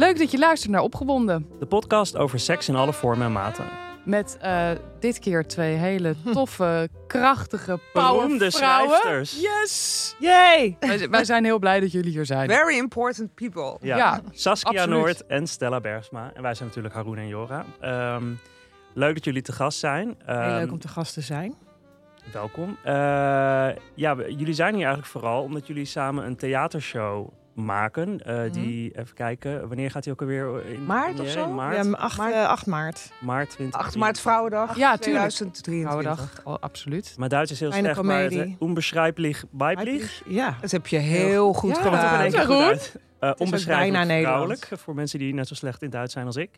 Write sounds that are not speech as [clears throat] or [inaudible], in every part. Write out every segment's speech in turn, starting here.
Leuk dat je luistert naar Opgewonden. De podcast over seks in alle vormen en maten. Met uh, dit keer twee hele toffe, krachtige, Beroemde powervrouwen. schrijfsters. Yes! Yay! Wij, wij zijn heel blij dat jullie hier zijn. Very important people. Ja. Ja, Saskia absoluut. Noord en Stella Bergsma. En wij zijn natuurlijk Haroon en Jora. Ehm, leuk dat jullie te gast zijn. Heel Ehm, leuk om te gast te zijn. Welkom. Eh, ja, jullie zijn hier eigenlijk vooral omdat jullie samen een theatershow maken. Eh, Mhm. Die, even kijken, wanneer gaat die ook alweer in Maart of zo? Maart, Ja, 8 Maart. maart. 8 maart. maart 20. 8 maart Vrouwendag Ja, tuurlijk. 2023. Vrouwendag, oh, absoluut. Maar Duits is heel Kleine slecht, maar het, eh, weiblich. Ja. Dat heb je heel goed Ja. Gedaan. keer Zo goed uit. Eh, onbeschrijfelijk voor mensen die net zo slecht in Duits zijn als ik.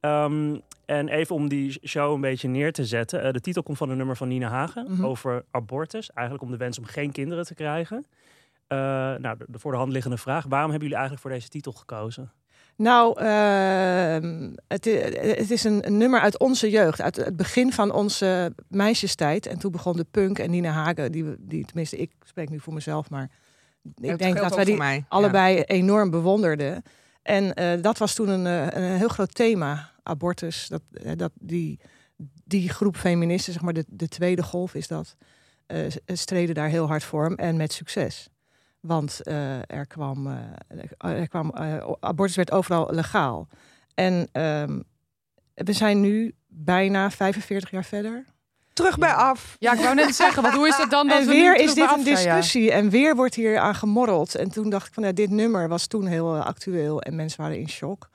Ehm, en even om die show een beetje neer te zetten. eh, de titel komt van een nummer van Nina Hagen Mhm. over abortus. Eigenlijk om de wens om geen kinderen te krijgen. Eh, nou, de, de voor de hand liggende vraag. Waarom hebben jullie eigenlijk voor deze titel gekozen? Nou, ehm, het, het is een, een nummer uit onze jeugd. Uit het begin van onze meisjestijd. En toen begon de punk en Nina Hagen. Die, we- die, tenminste, ik spreek nu voor mezelf. Maar ik denk dat wij die mij. allebei enorm bewonderden. En eh, dat was toen een, eh, een heel groot thema, abortus. Dat, dat die, die groep feministen, zeg maar de, de tweede golf is dat, eh, streden daar heel hard voor. En met succes. Want eh, er kwam, eh, er kwam eh, abortus werd overal legaal. En ehm, we zijn nu bijna 45 jaar verder. Terug bij af. Ja, ik wou net zeggen, want hoe is het dan [laughs] dat En we nu weer terug is dit een? Ja. discussie. En weer wordt hier aan gemorreld. En toen dacht ik van, ja, dit nummer was toen heel actueel. En mensen waren in shock.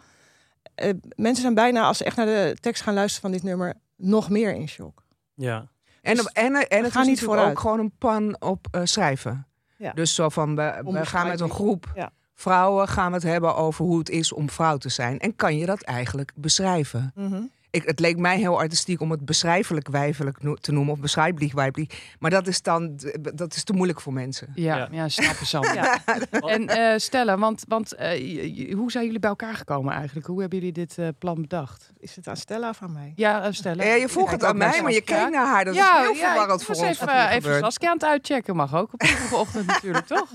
Mensen zijn bijna, als ze echt naar de tekst gaan luisteren van dit nummer, nog meer in shock. Ja. En, Dus en, en het gaan is niet vooruit. ook gewoon een pan op eh, schrijven. Ja. Dus zo van, we, we gaan met een groep Ja. vrouwen gaan we het hebben over hoe het is om vrouw te zijn. En kan je dat eigenlijk beschrijven? Ik, het leek mij heel artistiek om het beschrijfelijk wijfelijk no- te noemen. Of beschrijfelijk wijfelijk. Maar dat is dan dat is te moeilijk voor mensen. Ja, Ja. ja. snap je zo. [laughs] Ja. En eh Stella, want, want eh, hoe zijn jullie bij elkaar gekomen eigenlijk? Hoe hebben jullie dit eh, plan bedacht? Is het aan Stella of aan mij? Ja, eh, Stella. Ja, je vroeg het aan mij, maar je keek naar haar. Dat ja, is heel ja, verwarrend voor ons. Even, even. Saskia aan het uitchecken. Mag ook op de ochtend [laughs] natuurlijk, toch?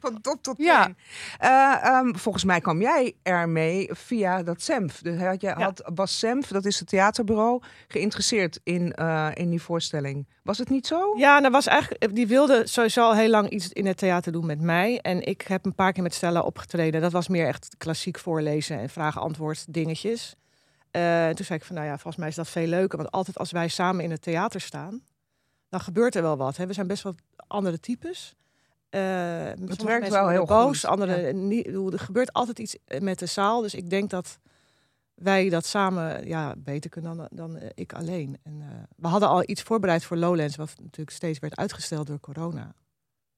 Van top tot Ja. teen. Eh, ehm, volgens mij kwam jij ermee via dat SEMF. Dus had, je, had, was SEMF, dat is het theaterbureau, geïnteresseerd in, eh, in die voorstelling. Was het niet zo? Ja, dat was eigenlijk, die wilde sowieso al heel lang iets in het theater doen met mij. En ik heb een paar keer met Stella opgetreden. Dat was meer echt klassiek voorlezen en vraag-antwoord dingetjes. Eh, en toen zei ik van, nou ja, volgens mij is dat veel leuker. Want altijd als wij samen in het theater staan, dan gebeurt er wel wat. Hè? We zijn best wel andere types. Eh, sommige werkt wel heel boos, goed. anderen niet. Er gebeurt altijd iets met de zaal. Dus ik denk dat wij dat samen ja, beter kunnen dan, dan eh, ik alleen. En, eh, we hadden al iets voorbereid voor Lowlands, wat natuurlijk steeds werd uitgesteld door corona.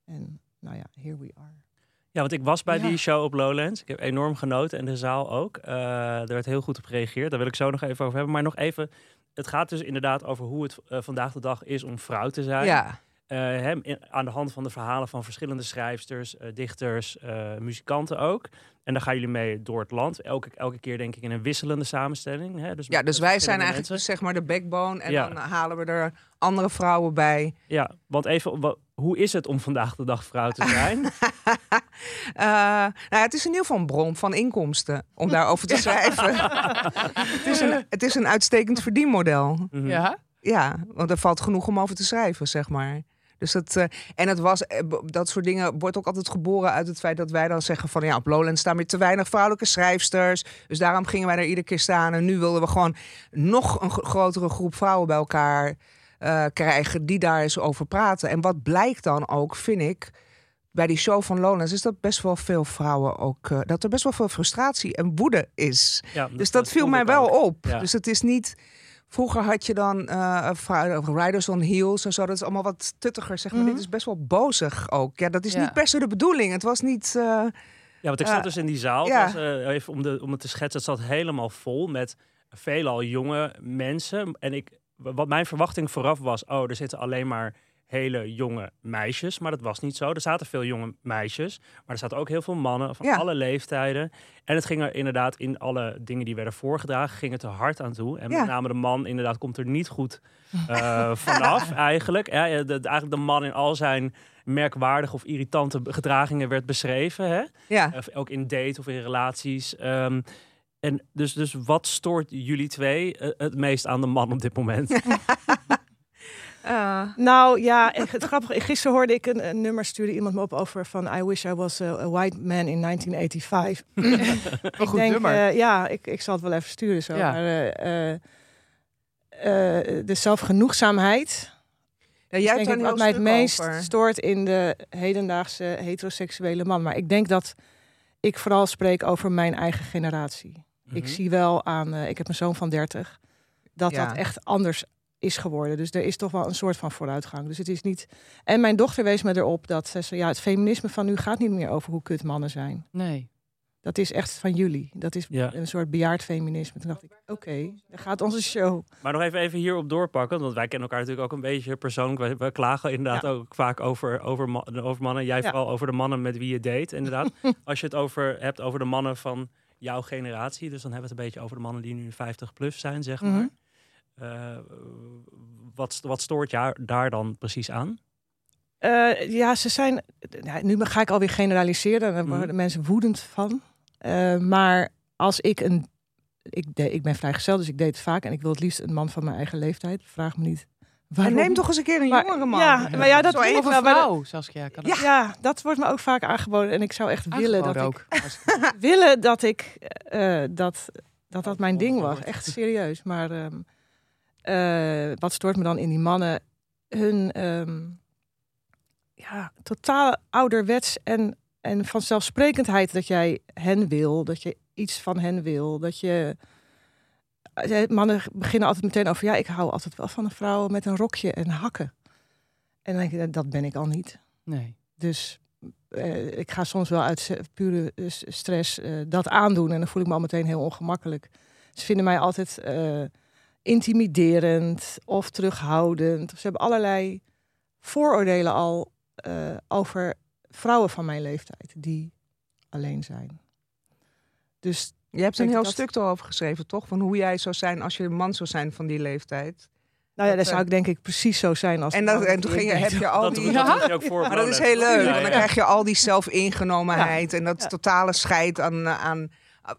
En nou ja, here we are. Ja, want ik was bij Ja. die show op Lowlands. Ik heb enorm genoten en de zaal ook. Eh er werd heel goed op gereageerd. Daar wil ik zo nog even over hebben. Maar nog even, het gaat dus inderdaad over hoe het vandaag de dag is om vrouw te zijn. Ja. Eh, hem, in- aan de hand van de verhalen van verschillende schrijfsters, eh, dichters, eh, muzikanten ook. En dan gaan jullie mee door het land. Elke, elke keer denk ik in een wisselende samenstelling. Hè? Dus, ja, dus wij zijn eigenlijk mensen. zeg maar de backbone. En Ja. dan halen we er andere vrouwen bij. Ja, want even, hoe is het om vandaag de dag vrouw te zijn? [laughs] Eh, nou, het is in ieder geval een bron van inkomsten om daarover te schrijven. [laughs] het, is een, het is een uitstekend verdienmodel. Mhm. Ja. Ja, want er valt genoeg om over te schrijven, zeg maar. Dus het, eh, en het was, eh, dat soort dingen wordt ook altijd geboren uit het feit dat wij dan zeggen van ja, op Lowlands staan weer te weinig vrouwelijke schrijfsters. Dus daarom gingen wij er iedere keer staan. En nu wilden we gewoon nog een gro- grotere groep vrouwen bij elkaar eh, krijgen die daar eens over praten. En wat blijkt dan ook, vind ik, bij die show van Lowlands, is dat best wel veel vrouwen ook, dat er best wel veel frustratie en woede is. Ja, Dus dat, viel mij wel ook. op. Ja. Dus het is niet. Vroeger had je dan eh, of Riders on Heels en zo. Dat is allemaal wat tuttiger, zeg maar. Mhm. Dit is best wel bozig ook. Ja, dat is Ja. niet per se de bedoeling. Het was niet. eh, Ja, want ik zat Ja. dus in die zaal. Ja. Was, eh, even om, de, om het te schetsen, het zat helemaal vol met veelal jonge mensen. En ik, wat mijn verwachting vooraf was, oh, er zitten alleen maar hele jonge meisjes. Maar dat was niet zo. Er zaten veel jonge meisjes. Maar er zaten ook heel veel mannen van Ja. alle leeftijden. En het ging er inderdaad in alle dingen die werden voorgedragen, ging het er hard aan toe. En Ja. met name de man inderdaad komt er niet goed [laughs] eh, vanaf eigenlijk. Ja, de, eigenlijk de man in al zijn merkwaardige of irritante gedragingen werd beschreven. Hè? Ja. Ook in date of in relaties. Ehm, en dus, dus wat stoort jullie twee eh, het meest aan de man op dit moment? [laughs] [laughs] Eh, Nou ja, het grappige, gisteren hoorde ik een, een nummer, stuurde iemand me op over van I wish I was a, a white man in 1985. [laughs] Een ik goed denk, nummer. eh, ja, ik, ik zal het wel even sturen zo. Ja. Maar, eh, eh, de zelfgenoegzaamheid. ja, jij hebt denk ik wat mij het meest over. stoort in de hedendaagse heteroseksuele man. Maar ik denk dat ik vooral spreek over mijn eigen generatie. Ik Mhm. zie wel aan, ik heb een zoon van 30, dat Ja. dat echt anders is geworden. Dus er is toch wel een soort van vooruitgang. Dus het is niet. En mijn dochter wees me erop dat ze zei, ja, het feminisme van nu gaat niet meer over hoe kut mannen zijn. Nee. Dat is echt van jullie. Dat is Ja. een soort bejaard feminisme. Toen dacht ik, oké, daar gaat onze show. Maar nog even, even hierop doorpakken, want wij kennen elkaar natuurlijk ook een beetje persoonlijk. We, we klagen inderdaad Ja. ook vaak over, over, over mannen. Jij Ja. vooral over de mannen met wie je date, inderdaad. [laughs] Als je het over hebt over de mannen van jouw generatie, dus dan hebben we het een beetje over de mannen die nu 50 plus zijn, zeg maar. Mhm. Eh, wat, wat stoort jou daar dan precies aan? Eh, ja, ze zijn. Nou, nu ga ik alweer generaliseren. Daar Mhm. worden mensen woedend van. Eh, maar als ik een. Ik, de, ik ben vrijgezel, dus ik deed het vaak. En ik wil het liefst een man van mijn eigen leeftijd. Vraag me niet. En Waarom. neem toch eens een keer een Maar- jongere man. Ja, maar ja, dat Zo ik Of wel, maar vrouw, Saskia. Kan Ja, ja, dat wordt me ook vaak aangeboden. En ik zou echt willen dat Aangeboden ik, ook. [laughs] willen dat ik eh, dat, dat dat mijn ding was. Echt serieus. Maar ehm, eh, wat stoort me dan in die mannen? Hun ehm, ja, totaal ouderwets en, en vanzelfsprekendheid dat jij hen wil, dat je iets van hen wil, dat je eh, mannen beginnen altijd meteen over ja, ik hou altijd wel van een vrouw met een rokje en hakken. En dan denk ik, dat ben ik al niet. Nee. Dus eh, ik ga soms wel uit pure eh, stress eh, dat aandoen. En dan voel ik me al meteen heel ongemakkelijk. Ze vinden mij altijd eh, intimiderend of terughoudend. Ze hebben allerlei vooroordelen al eh, over vrouwen van mijn leeftijd die alleen zijn. Dus Je hebt een heel dat- stuk erover geschreven, toch? Van hoe jij zou zijn als je een man zou zijn van die leeftijd. nou ja, Dat, dan zou eh, ik denk ik precies zo zijn als En, dat, en toen ging je, heb je al dat, die... dat doe je ook voor. [laughs] Maar dat is heel leuk, Ja, want dan krijg je al die zelfingenomenheid en dat Ja. totale scheid aan, eh, aan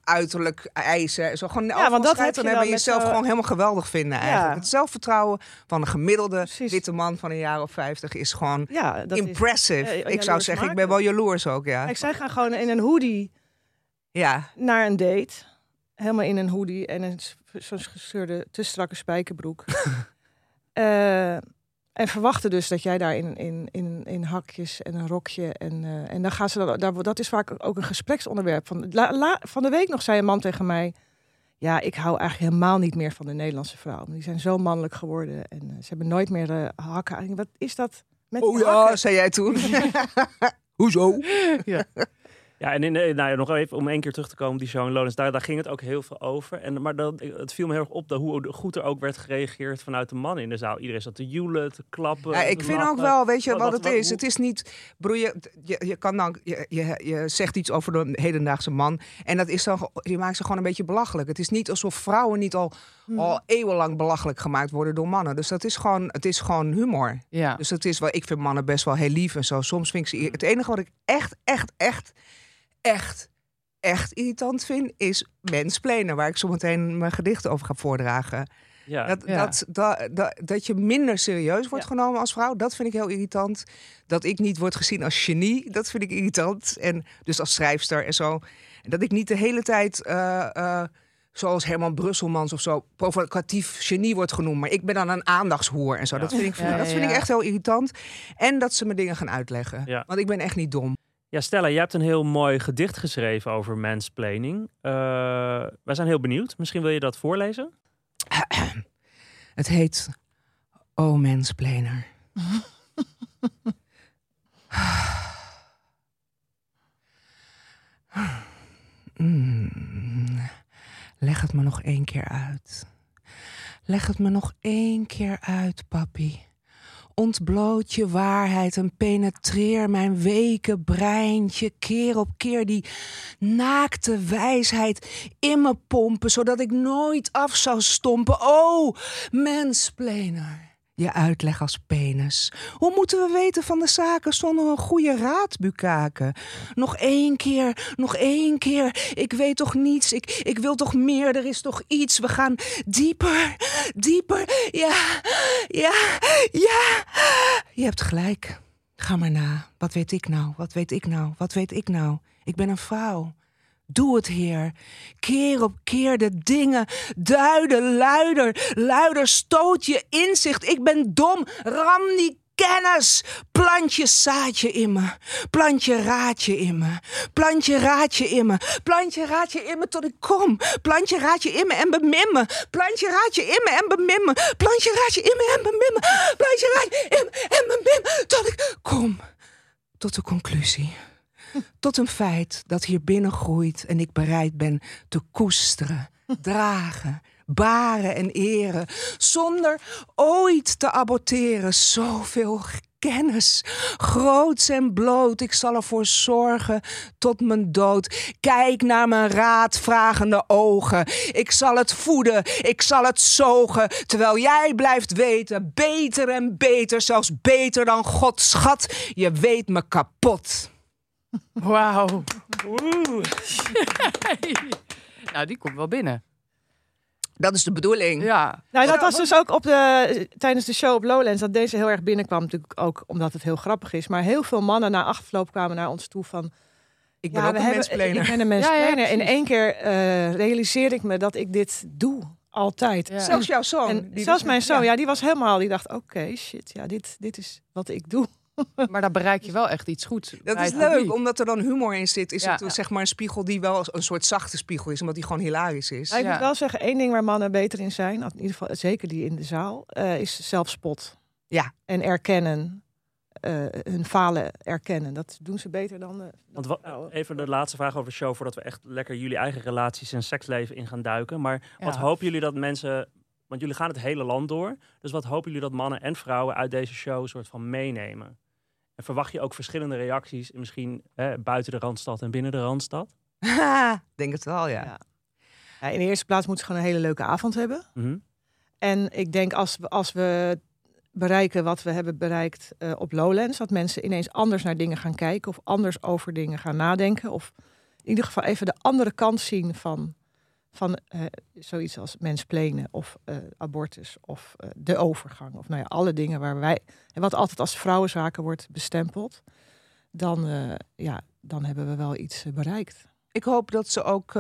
uiterlijk eisen. Zo gewoon Ja, want dat heb je hebben dan en jezelf zo- gewoon helemaal geweldig vinden eigenlijk. Ja. Het zelfvertrouwen van een gemiddelde Precies. witte man van een jaar of 50 is gewoon Ja, dat is. impressive. eh, ik zou zeggen, ik ben wel jaloers ook, ja. Kijk, zij gaan gewoon in een hoodie Ja, naar een date. Helemaal in een hoodie en een zo'n gescheurde, te strakke spijkerbroek. [laughs] Eh, en verwachten dus dat jij daar in, in, in, in hakjes en een rokje. En, eh, en dan gaan ze dan, daar, dat is vaak ook een gespreksonderwerp. Van, la, la- van de week nog zei een man tegen mij. Ja, ik hou eigenlijk helemaal niet meer van de Nederlandse vrouwen. Die zijn zo mannelijk geworden en eh, ze hebben nooit meer eh, hakken. Wat is dat? Met die oh ja, hakken? zei jij toen. [laughs] Hoezo? Ja, en in, de- nou ja, nog even om één keer terug te komen die show in Lowlands. Daar, daar ging het ook heel veel over. En, maar dat, het viel me heel erg op dat hoe goed er ook werd gereageerd vanuit de man in de zaal. Iedereen zat te joelen, te klappen. Ja, ik te vind lachen. ook wel, weet je Wat- het wat- is? Het is niet, broer, je, je, je kan dan, je, je, je zegt iets over de hedendaagse man en dat is dan, je maakt ze gewoon een beetje belachelijk. Het is niet alsof vrouwen niet al, Hmm. al eeuwenlang belachelijk gemaakt worden door mannen. Dus dat is gewoon, het is gewoon humor. Ja. Dus het is wel, ik vind mannen best wel heel lief en zo. Soms vind ik ze, het enige wat ik echt, echt, echt, echt, echt irritant vind, is mensplenen, waar ik zometeen mijn gedichten over ga voordragen. Ja. Dat, Ja. dat, dat, dat, dat je minder serieus wordt Ja. genomen als vrouw, dat vind ik heel irritant. Dat ik niet word gezien als genie, dat vind ik irritant. En dus als schrijfster en zo. Dat ik niet de hele tijd, eh, eh, zoals Herman Brusselmans of zo, provocatief genie wordt genoemd. Maar ik ben dan een aandachtshoer en zo. Ja. Dat vind, ik, dat vind ik ja. echt heel irritant. En dat ze me dingen gaan uitleggen. Ja. Want ik ben echt niet dom. Ja, Stella, jij hebt een heel mooi gedicht geschreven over mansplaining. Eh wij zijn heel benieuwd. Misschien wil je dat voorlezen? [clears throat] Het heet O. [sighs] Mm. Leg het me nog één keer uit. Leg het me nog één keer uit, papi. Ontbloot je waarheid en penetreer mijn weke breintje keer op keer die naakte wijsheid in me pompen, zodat ik nooit af zou stompen. Oh, mensplener. Je uitleg als penis. Hoe moeten we weten van de zaken zonder een goede raad, Bukaken? Nog één keer, nog één keer. Ik weet toch niets, ik, ik wil toch meer, er is toch iets. We gaan dieper, dieper. Ja, ja, ja. Je hebt gelijk. Ga maar na. Wat weet ik nou? Wat weet ik nou? Wat weet ik nou? Ik ben een vrouw. Doe het, Heer. Keer op keer de dingen duiden, luider, luider. Stoot je inzicht. Ik ben dom. Ram die kennis. Plant je zaadje in me. Plant je raadje in me. Plant je raadje in me. Plant je raadje in me tot ik kom. Plant je raadje in me en bemin me. Plant je raadje in me en bemin me. Plant je raadje in me en bemin me. Plant je raadje in me en bemin me tot ik kom. Tot de conclusie. Tot een feit dat hier binnen groeit en ik bereid ben te koesteren, dragen, baren en eren, zonder ooit te aborteren. Zoveel kennis, groots en bloot. Ik zal ervoor zorgen tot mijn dood. Kijk naar mijn raadvragende ogen. Ik zal het voeden, ik zal het zogen, terwijl jij blijft weten, beter en beter, zelfs beter dan God schat. Je weet me kapot. Wauw. [laughs] nou, die komt wel binnen. Dat is de bedoeling. Ja. Nou, dat was dus ook op de, tijdens de show op Lowlands dat deze heel erg binnenkwam. Natuurlijk ook omdat het heel grappig is. Maar heel veel mannen na afloop kwamen naar ons toe van... Ik ben ja, ook een mensplaner. Ik ben een Ja, ja, mensplaner. In één keer eh, realiseerde ik me dat ik dit doe. Altijd. Ja. Zelfs jouw zoon. En zelfs mijn zoon, ja. die was helemaal, die dacht, oké, shit, ja, dit, dit is wat ik doe. [laughs] Maar dan bereik je wel echt iets goeds. Dat is leuk, publiek. omdat er dan humor in zit. Is Ja. het zeg maar een spiegel die wel een soort zachte spiegel is, omdat die gewoon hilarisch is. Maar ik Ja. moet wel zeggen, één ding waar mannen beter in zijn, in ieder geval zeker die in de zaal, eh, is zelfspot. Ja. En erkennen, eh, hun falen erkennen. Dat doen ze beter dan, eh, Want even de laatste vraag over de show, voordat we echt lekker jullie eigen relaties en seksleven in gaan duiken. Maar wat Ja. hopen jullie dat mensen, want jullie gaan het hele land door, dus wat hopen jullie dat mannen en vrouwen uit deze show een soort van meenemen? En verwacht je ook verschillende reacties, misschien hè, buiten de Randstad en binnen de Randstad? [laughs] Denk het wel, ja. Ja. Ja, in de eerste plaats moeten ze gewoon een hele leuke avond hebben. Mhm. En ik denk als we, als we bereiken wat we hebben bereikt eh, op Lowlands, dat mensen ineens anders naar dingen gaan kijken of anders over dingen gaan nadenken. Of in ieder geval even de andere kant zien van, van eh, zoiets als mensplenen of eh, abortus of eh, de overgang. Of nou ja, alle dingen waar wij, en wat altijd als vrouwenzaken wordt bestempeld, dan, ja, dan hebben we wel iets bereikt. Ik hoop dat ze ook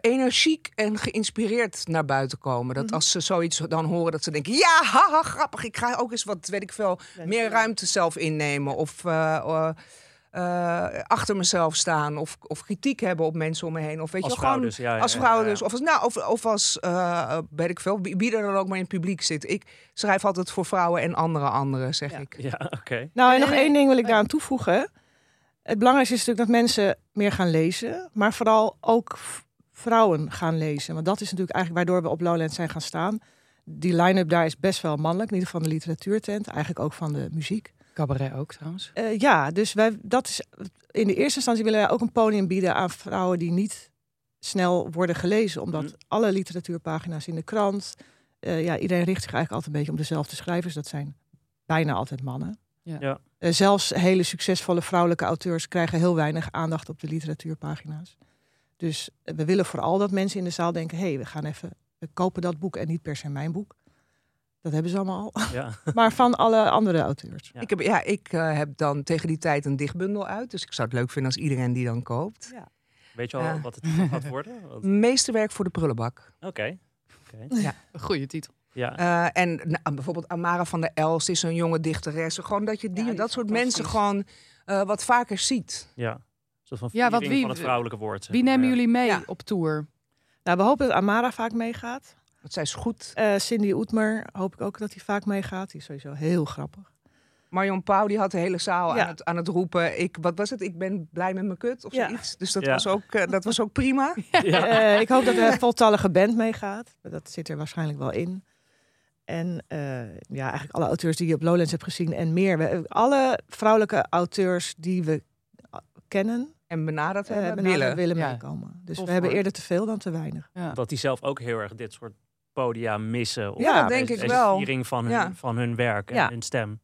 energiek en geïnspireerd naar buiten komen. Dat Mhm. als ze zoiets dan horen, dat ze denken: ja, haha, grappig. Ik ga ook eens wat, weet ik veel, meer ruimte zelf innemen. Of eh, eh, eh, achter mezelf staan. Of, of kritiek hebben op mensen om me heen. Of weet Als je, vrouw gewoon dus, ja. ja, Als vrouw ja. dus. Of als, nou, of, of als eh, weet ik veel, wie er dan ook maar in het publiek zit. Ik schrijf altijd voor vrouwen en andere anderen, zeg Ja. ik. Ja, oké. Nou, en nog en- één ding wil ik daaraan toevoegen. Het belangrijkste is natuurlijk dat mensen meer gaan lezen, maar vooral ook vrouwen gaan lezen. Want dat is natuurlijk eigenlijk waardoor we op Lowlands zijn gaan staan. Die line-up daar is best wel mannelijk, in ieder geval de literatuurtent, eigenlijk ook van de muziek. Cabaret ook trouwens. Eh, ja, dus wij, dat is, in de eerste instantie willen wij ook een podium bieden aan vrouwen die niet snel worden gelezen. Omdat Mhm. alle literatuurpagina's in de krant, eh, ja, iedereen richt zich eigenlijk altijd een beetje om dezelfde schrijvers. Dat zijn bijna altijd mannen. Ja. Ja. Eh, zelfs hele succesvolle vrouwelijke auteurs krijgen heel weinig aandacht op de literatuurpagina's. Dus we willen vooral dat mensen in de zaal denken: hé, hey, we gaan even, we kopen dat boek en niet per se mijn boek. Dat hebben ze allemaal al. Ja. [laughs] maar van alle andere auteurs. Ja. Ik, heb, ja, ik eh, heb dan tegen die tijd een dichtbundel uit. Dus ik zou het leuk vinden als iedereen die dan koopt. Weet je al Ja. wat het gaat worden? [laughs] Want- Meesterwerk voor de prullenbak. Oké. Oké. Een [laughs] goede titel. Ja. Eh, en nou, bijvoorbeeld Amara van der Elst is een jonge dichteres. Gewoon dat je die, Ja, die dat soort mensen gewoon eh, wat vaker ziet. ja. Van Ja, wat wie- van het vrouwelijke woord. Wie nemen ja. jullie mee Ja. op tour? Nou, we hopen dat Amara vaak meegaat. Want zij is goed. Eh, Cindy Oetmer hoop ik ook dat hij vaak meegaat. Die is sowieso heel grappig. Marion Pauw die had de hele zaal Ja. aan, het, aan het roepen. Ik, wat was het? Ik ben blij met mijn kut of Ja. zoiets. Dus dat, Ja. was ook, eh, dat was ook prima. [laughs] Ja. Eh, ik hoop dat er een voltallige band meegaat. Dat zit er waarschijnlijk wel in. En eh, ja, eigenlijk alle auteurs die je op Lowlands hebt gezien en meer. We, alle vrouwelijke auteurs die we kennen, En benaderd hebben, benaderd willen. willen Ja. meekomen. Dus Tof, we hebben eerder te veel dan te weinig. Ja. Dat hij zelf ook heel erg dit soort podia missen. Of Ja, dat denk de ik wel. viering van hun, Ja. van hun werk en Ja. hun stem.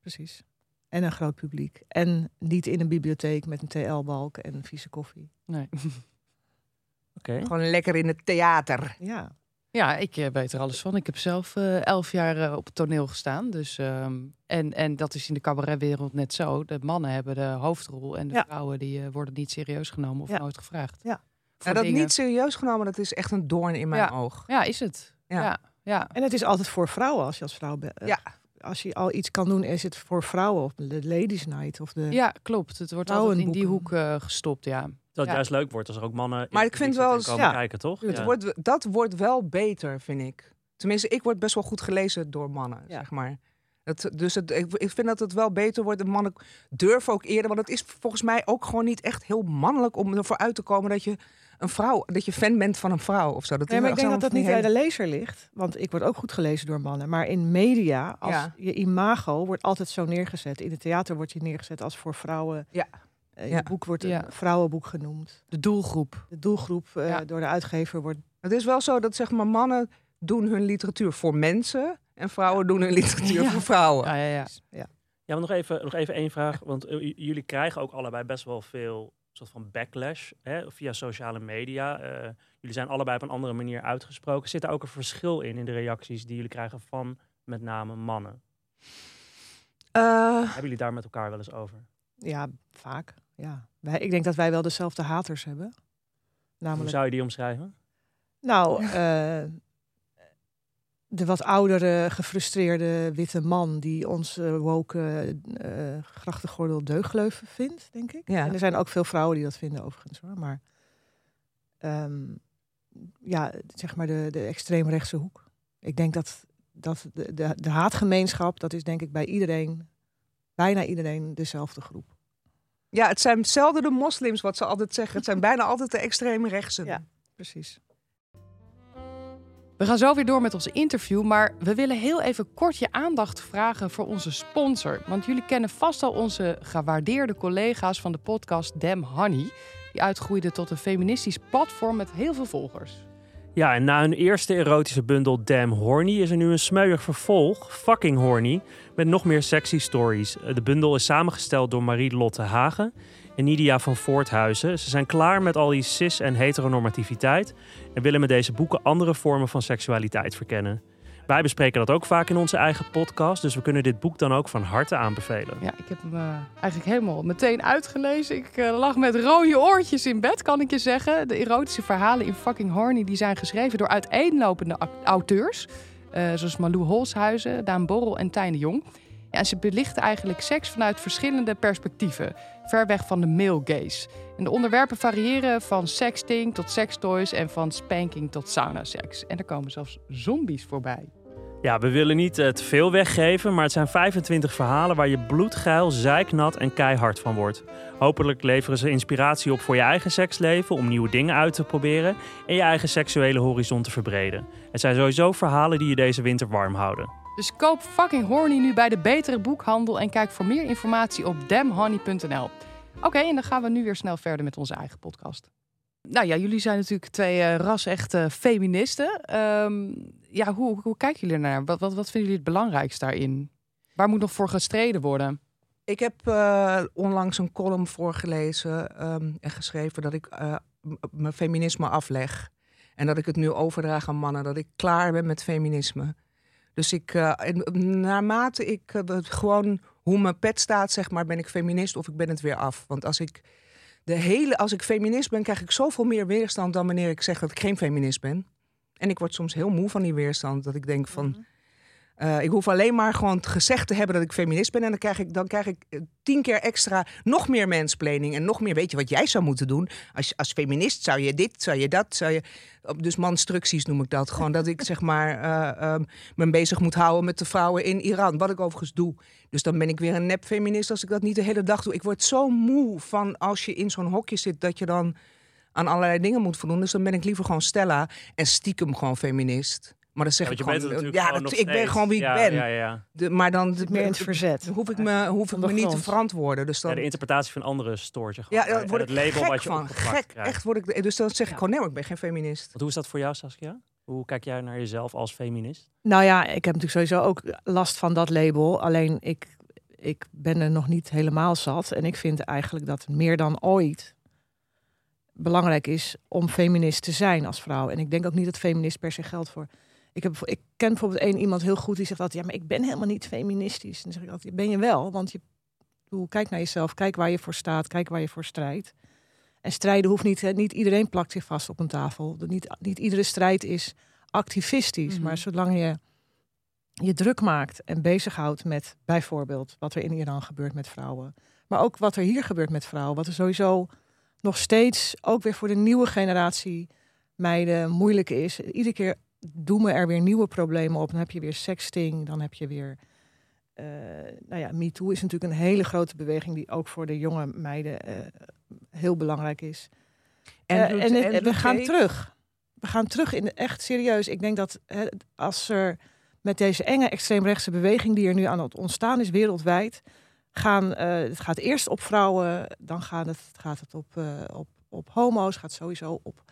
Precies. En een groot publiek. En niet in een bibliotheek met een TL-balk en vieze koffie. Nee. [laughs] Oké. Gewoon lekker in het theater. Ja. Ja, ik eh, weet er alles van. Ik heb zelf eh, elf jaar eh, op het toneel gestaan. Dus, ehm, en, en dat is in de cabaretwereld net zo. De mannen hebben de hoofdrol en de Ja. vrouwen die worden niet serieus genomen of Ja. nooit gevraagd. Ja. Dat dingen. niet serieus genomen, dat is echt een doorn in mijn Ja. oog. Ja, is het. Ja. Ja, ja. En het is altijd voor vrouwen als je als vrouw bent. Ja. Als je al iets kan doen, is het voor vrouwen. Of de Ladies Night. Of de... Ja, klopt. Het wordt altijd in die hoek eh, gestopt, ja. Dat Ja. juist leuk wordt als er ook mannen Maar ik vind wel eens- komen kijken, toch? Het wordt, dat wordt wel beter, vind ik. Tenminste, ik word best wel goed gelezen door mannen, Ja. zeg maar. Het, dus het, ik, ik vind dat het wel beter wordt. De mannen durven ook eerder. Want het is volgens mij ook gewoon niet echt heel mannelijk om ervoor uit te komen dat je een vrouw, dat je fan bent van een vrouw of zo. Dat Nee, maar ik denk dat dat niet bij de lezer ligt. Want ik word ook goed gelezen door mannen. Maar in media, als Ja. je imago wordt altijd zo neergezet. In het theater wordt je neergezet als voor vrouwen. Ja. In Ja. het boek wordt Ja. een vrouwenboek genoemd. De doelgroep. De doelgroep eh, Ja. door de uitgever wordt... Het is wel zo dat zeg maar mannen doen hun literatuur voor mensen en vrouwen doen hun literatuur Ja. voor vrouwen. Ja, ja, ja. Ja. Ja, maar nog even, nog even één vraag. Want eh, jullie krijgen ook allebei best wel veel soort van backlash hè, via sociale media. Eh, jullie zijn allebei op een andere manier uitgesproken. Zit er ook een verschil in, in de reacties die jullie krijgen van met name mannen? Eh, Hebben jullie daar met elkaar wel eens over? Ja, vaak. Ja. Wij, ik denk dat wij wel dezelfde haters hebben. Hoe Namelijk, zou je die omschrijven? nou, eh, de wat oudere, gefrustreerde witte man die ons eh woke eh grachtengordel deugdleuven vindt, denk ik. Ja. En er zijn ook veel vrouwen die dat vinden, overigens hoor. Maar ehm, ja, zeg maar de, de extreemrechtse hoek. Ik denk dat, dat de, de, de haatgemeenschap, dat is denk ik bij iedereen, bijna iedereen, dezelfde groep. ja, het zijn zelden de moslims wat ze altijd zeggen. Het zijn bijna altijd de extreme rechtsen. Ja. Precies. We gaan zo weer door met ons interview, maar we willen heel even kort je aandacht vragen voor onze sponsor. Want jullie kennen vast al onze gewaardeerde collega's van de podcast Damn Honey. Die uitgroeide tot een feministisch platform met heel veel volgers. Ja, en na hun eerste erotische bundel Damn Horny is er nu een smeuig vervolg, Fucking Horny, met nog meer sexy stories. Eh, De bundel is samengesteld door Marie-Lotte Hagen en Nidia van Voorthuizen. Ze zijn klaar met al die cis- en heteronormativiteit en willen met deze boeken andere vormen van seksualiteit verkennen. Wij bespreken dat ook vaak in onze eigen podcast, dus we kunnen dit boek dan ook van harte aanbevelen. Ja, ik heb hem eh, eigenlijk helemaal meteen uitgelezen. Ik eh, lag met rode oortjes in bed, kan ik je zeggen. De erotische verhalen in Fucking Horny die zijn geschreven door uiteenlopende auteurs. eh, zoals Malou Holshuizen, Daan Borrel en Tijn Jong. Ja, en ze belichten eigenlijk seks vanuit verschillende perspectieven. Ver weg van de male gaze. En de onderwerpen variëren van sexting tot sextoys en van spanking tot sauna-seks. En er komen zelfs zombies voorbij. Ja, we willen niet eh, te veel weggeven, maar het zijn 25 verhalen waar je bloedgeil, zeiknat en keihard van wordt. Hopelijk leveren ze inspiratie op voor je eigen seksleven, om nieuwe dingen uit te proberen en je eigen seksuele horizon te verbreden. Het zijn sowieso verhalen die je deze winter warm houden. Dus koop fucking horny nu bij de betere boekhandel en kijk voor meer informatie op damhoney.nl. Oké, en dan gaan we nu weer snel verder met onze eigen podcast. Nou ja, jullie zijn natuurlijk twee eh ras-echte feministen. Ehm, ja, hoe, hoe kijken jullie ernaar? Wat, wat, wat vinden jullie het belangrijkst daarin? Waar moet nog voor gestreden worden? Ik heb eh, onlangs een column voorgelezen ehm, en geschreven dat ik eh, mijn feminisme afleg. En dat ik het nu overdraag aan mannen. Dat ik klaar ben met feminisme. Dus ik, en naarmate ik eh, gewoon hoe mijn pet staat, zeg maar, ben ik feminist of ik ben het weer af. Want als ik de hele, als ik feminist ben, krijg ik zoveel meer weerstand dan wanneer ik zeg dat ik geen feminist ben. En ik word soms heel moe van die weerstand. Dat ik denk van. Eh, ik hoef alleen maar gewoon gezegd te hebben dat ik feminist ben. En dan krijg ik, dan krijg ik eh, tien keer extra nog meer mansplaining. En nog meer, weet je wat jij zou moeten doen? Als, als feminist zou je dit, zou je dat, zou je... Dus manstructies noem ik dat. Gewoon dat ik zeg maar eh, ehm, me bezig moet houden met de vrouwen in Iran. Wat ik overigens doe. Dus dan ben ik weer een nep-feminist als ik dat niet de hele dag doe. Ik word zo moe van als je in zo'n hokje zit dat je dan aan allerlei dingen moet voldoen. Dus dan ben ik liever gewoon Stella en stiekem gewoon feminist. Maar dan zeg Ja, ik gewoon, het ja, dat, ik ben gewoon wie Ja, ik ben. Ja, ja. De, maar dan Zit meer in het verzet. hoef ik me, hoef ik me niet te verantwoorden. Dus Ja, dan, de interpretatie van anderen stoort je ja, gewoon. daar word het ik label gek wat je van. Gek, krijgt. echt word ik. Dus dan zeg ik Ja. gewoon nee, maar ik ben geen feminist. Want hoe is dat voor jou, Saskia? Hoe kijk jij naar jezelf als feminist? Nou ja, ik heb natuurlijk sowieso ook last van dat label. Alleen ik, ik ben er nog niet helemaal zat. En ik vind eigenlijk dat meer dan ooit belangrijk is om feminist te zijn als vrouw. En ik denk ook niet dat feminist per se geldt voor. Ik, heb, ik ken bijvoorbeeld één iemand heel goed die zegt dat ja, maar ik ben helemaal niet feministisch. En dan zeg ik altijd, ben je wel? Want je bedoel, kijk naar jezelf, kijk waar je voor staat, kijk waar je voor strijdt. En strijden hoeft niet, hè, niet iedereen plakt zich vast op een tafel. Niet, niet iedere strijd is activistisch. Mhm. Maar zolang je je druk maakt en bezighoudt met bijvoorbeeld wat er in Iran gebeurt met vrouwen. Maar ook wat er hier gebeurt met vrouwen. Wat er sowieso nog steeds, ook weer voor de nieuwe generatie meiden, moeilijk is. Iedere keer doen we er weer nieuwe problemen op. Dan heb je weer sexting, dan heb je weer... eh nou ja, MeToo is natuurlijk een hele grote beweging... die ook voor de jonge meiden eh, heel belangrijk is. Eh, en het- we gaan terug. We gaan terug in de, echt serieus. Ik denk dat hè, als er met deze enge extreemrechtse beweging die er nu aan het ontstaan is wereldwijd, gaan het gaat eerst op vrouwen, dan gaat het, gaat het op, op, op homo's, gaat sowieso op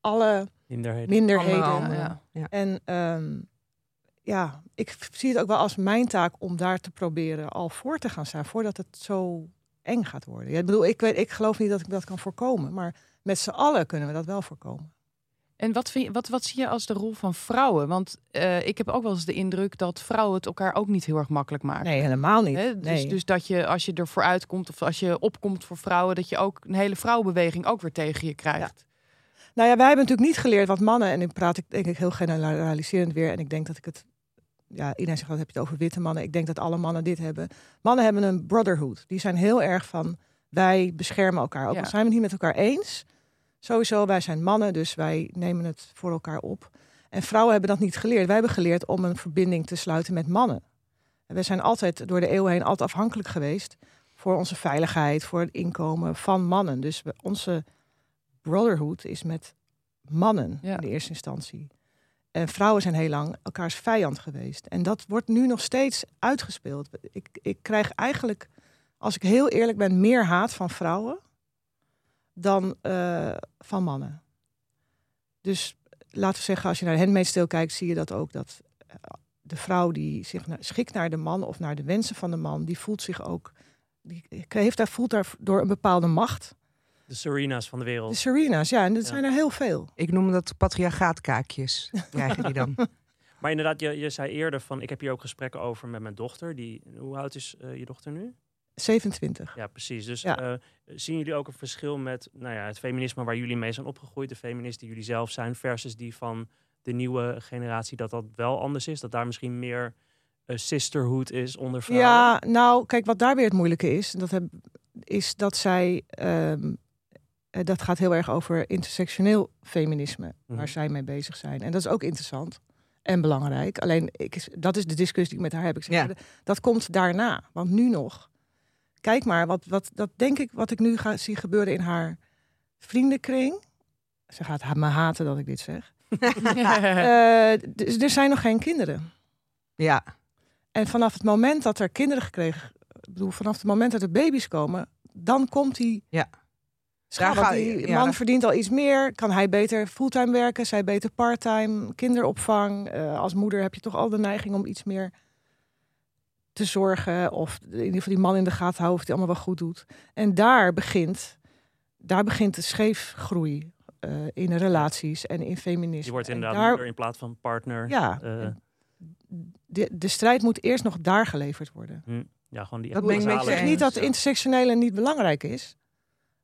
alle Minderheden. minderheden. Allemaal. Ja, ja. En ehm, ja, ik zie het ook wel als mijn taak om daar te proberen al voor te gaan staan, voordat het zo eng gaat worden. Ja, ik bedoel, ik, weet, ik geloof niet dat ik dat kan voorkomen, maar met z'n allen kunnen we dat wel voorkomen. En wat, vind je, wat, wat zie je als de rol van vrouwen? Want eh, ik heb ook wel eens de indruk dat vrouwen het elkaar ook niet heel erg makkelijk maken. Nee, helemaal niet. Hè? Dus, nee. dus dat je als je ervoor uitkomt of als je opkomt voor vrouwen, dat je ook een hele vrouwenbeweging ook weer tegen je krijgt. Nou ja, wij hebben natuurlijk niet geleerd wat mannen, en nu praat ik denk ik heel generaliserend weer, en ik denk dat ik het, ja, iedereen zegt dat heb je het over witte mannen. Ik denk dat alle mannen dit hebben. Mannen hebben een brotherhood. Die zijn heel erg van, wij beschermen elkaar. Ook Ja. al zijn we het niet met elkaar eens. Sowieso, wij zijn mannen, dus wij nemen het voor elkaar op. En vrouwen hebben dat niet geleerd. Wij hebben geleerd om een verbinding te sluiten met mannen. En we zijn altijd door de eeuwen heen altijd afhankelijk geweest voor onze veiligheid, voor het inkomen van mannen. Dus we, onze brotherhood is met mannen Ja. in de eerste instantie. En vrouwen zijn heel lang elkaars vijand geweest. En dat wordt nu nog steeds uitgespeeld. Ik, ik krijg eigenlijk, als ik heel eerlijk ben, meer haat van vrouwen dan eh, van mannen. Dus laten we zeggen, als je naar de Handmaid's Tale kijkt, zie je dat ook. Dat eh, de vrouw die zich schikt naar de man of naar de wensen van de man, die voelt zich ook, die heeft daar, voelt daar door een bepaalde macht. De Serena's van de wereld. De Serena's, ja, en dat Ja. zijn er heel veel. Ik noem dat patriarchaatkaakjes. [laughs] Krijgen die dan? Maar inderdaad, je, je zei eerder van, ik heb hier ook gesprekken over met mijn dochter. Die, hoe oud is eh, je dochter nu? 27. Ja, precies. Dus Ja. eh, zien jullie ook een verschil met nou ja, het feminisme waar jullie mee zijn opgegroeid, de feministen die jullie zelf zijn, versus die van de nieuwe generatie, dat dat wel anders is? Dat daar misschien meer eh, sisterhood is onder vrouwen? Ja, nou, kijk, wat daar weer het moeilijke is, dat heb, is dat zij, ehm, eh, dat gaat heel erg over intersectioneel feminisme, Mhm. waar zij mee bezig zijn. En dat is ook interessant en belangrijk. Alleen, ik, dat is de discussie die ik met haar heb. Ik zeg, Ja. Dat komt daarna, want nu nog. Kijk maar, wat, wat, dat denk ik, wat ik nu ga zie gebeuren in haar vriendenkring. Ze gaat me haten dat ik dit zeg. [laughs] Eh, d- er zijn nog geen kinderen. Ja, En vanaf het moment dat er kinderen gekregen, ik bedoel, vanaf het moment dat er baby's komen, dan komt die. Ja. Schaal, Daar die ja, man daar- verdient al iets meer. Kan hij beter fulltime werken? Zij beter parttime? Kinderopvang? Eh, als moeder heb je toch al de neiging om iets meer te zorgen. Of in ieder geval die man in de gaten houden of die allemaal wel goed doet. En daar begint, daar begint de scheefgroei eh, in relaties en in feminisme. Je wordt En inderdaad daar- moeder in plaats van partner. Ja, Eh, de, de strijd moet eerst nog daar geleverd worden. ja, gewoon die Dat ik zeg niet dat intersectionele niet belangrijk is.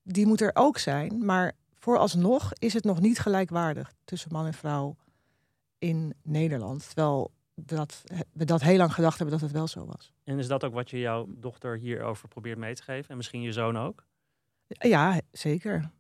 Die moet er ook zijn. Maar vooralsnog is het nog niet gelijkwaardig tussen man en vrouw in Nederland. Terwijl dat, we dat heel lang gedacht hebben dat het wel zo was. En is dat ook wat je jouw dochter hierover probeert mee te geven? En misschien je zoon ook? Ja, zeker.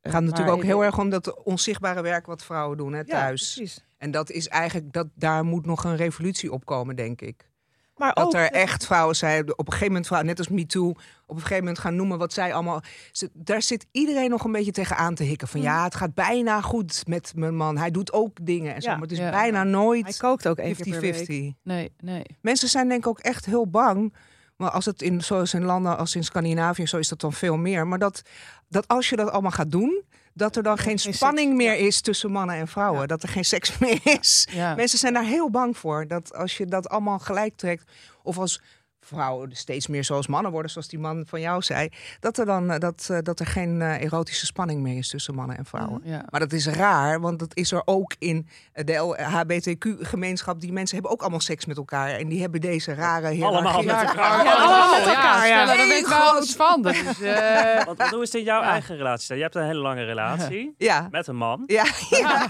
het gaat natuurlijk ook heel erg om dat onzichtbare werk wat vrouwen doen hè, Ja, thuis. precies. en dat is eigenlijk, dat, daar moet nog een revolutie op komen, denk ik. Maar Dat ook, er echt vrouwen zijn, op een gegeven moment, vrouwen, net als MeToo, op een gegeven moment gaan noemen wat zij allemaal. Ze- Daar zit iedereen nog een beetje tegenaan te hikken. Van ja, het gaat bijna goed met mijn man. Hij doet ook dingen en zo. Ja. Maar het is Ja. bijna hij nooit kookt ook één keer per week. 50-50. Nee, nee. Mensen zijn denk ik ook echt heel bang. Maar als het in, zoals in landen als in Scandinavië, zo is dat dan veel meer. Maar dat, dat als je dat allemaal gaat doen, dat er dan geen geen spanning seks, meer is tussen mannen en vrouwen. Ja. Dat er geen seks [laughs] meer is. Mensen zijn daar heel bang voor. Dat als je dat allemaal gelijk trekt, of als vrouwen steeds meer zoals mannen worden, zoals die man van jou zei, dat er dan eh, dat, eh, dat er geen eh, erotische spanning meer is tussen mannen en vrouwen. Ja. Maar dat is raar, want dat is er ook in de HBTQ-gemeenschap. Die mensen hebben ook allemaal seks met elkaar. En die hebben deze rare Allemaal met elkaar. Ja, allemaal met elkaar. Ja, ja. daar weet ik wel alles van. [laughs] Eh, Want, hoe is dit in jouw Ja. eigen relatie? Je hebt een hele lange relatie [laughs] Ja, met een man. ja. [laughs] ja.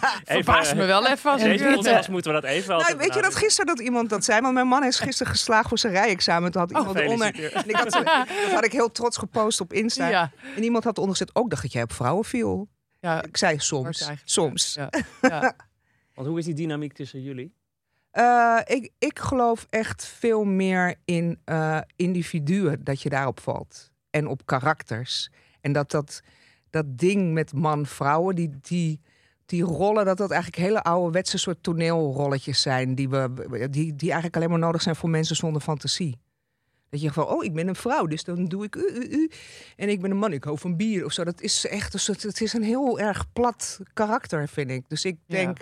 me wel even als deze het... podcast moeten we dat even Nou, weet je dat gisteren dat iemand dat zei? Want mijn man is gisteren geslaagd voor zijn rijexamen. Toen had Oh, iemand eronder. Gefeliciteerd. En ik had, [laughs] dat had ik heel trots gepost op Insta. Ja, En iemand had eronder gezet, ook dacht dat jij op vrouwen viel. ja, Ik zei soms. Soms. ja, [laughs] ja. Want hoe is die dynamiek tussen jullie? Eh, ik, ik geloof echt veel meer in eh, individuen dat je daarop valt. En op karakters. En dat dat, dat ding met man-vrouwen, die, die, die rollen, dat dat eigenlijk hele ouderwetse soort toneelrolletjes zijn. Die, we, die, die eigenlijk alleen maar nodig zijn voor mensen zonder fantasie. Dat je van, oh, ik ben een vrouw, dus dan doe ik u, u, u. En ik ben een man, ik hou van bier of zo. Dat is echt, dus het, het is een heel erg plat karakter, vind ik. Dus ik Ja. denk,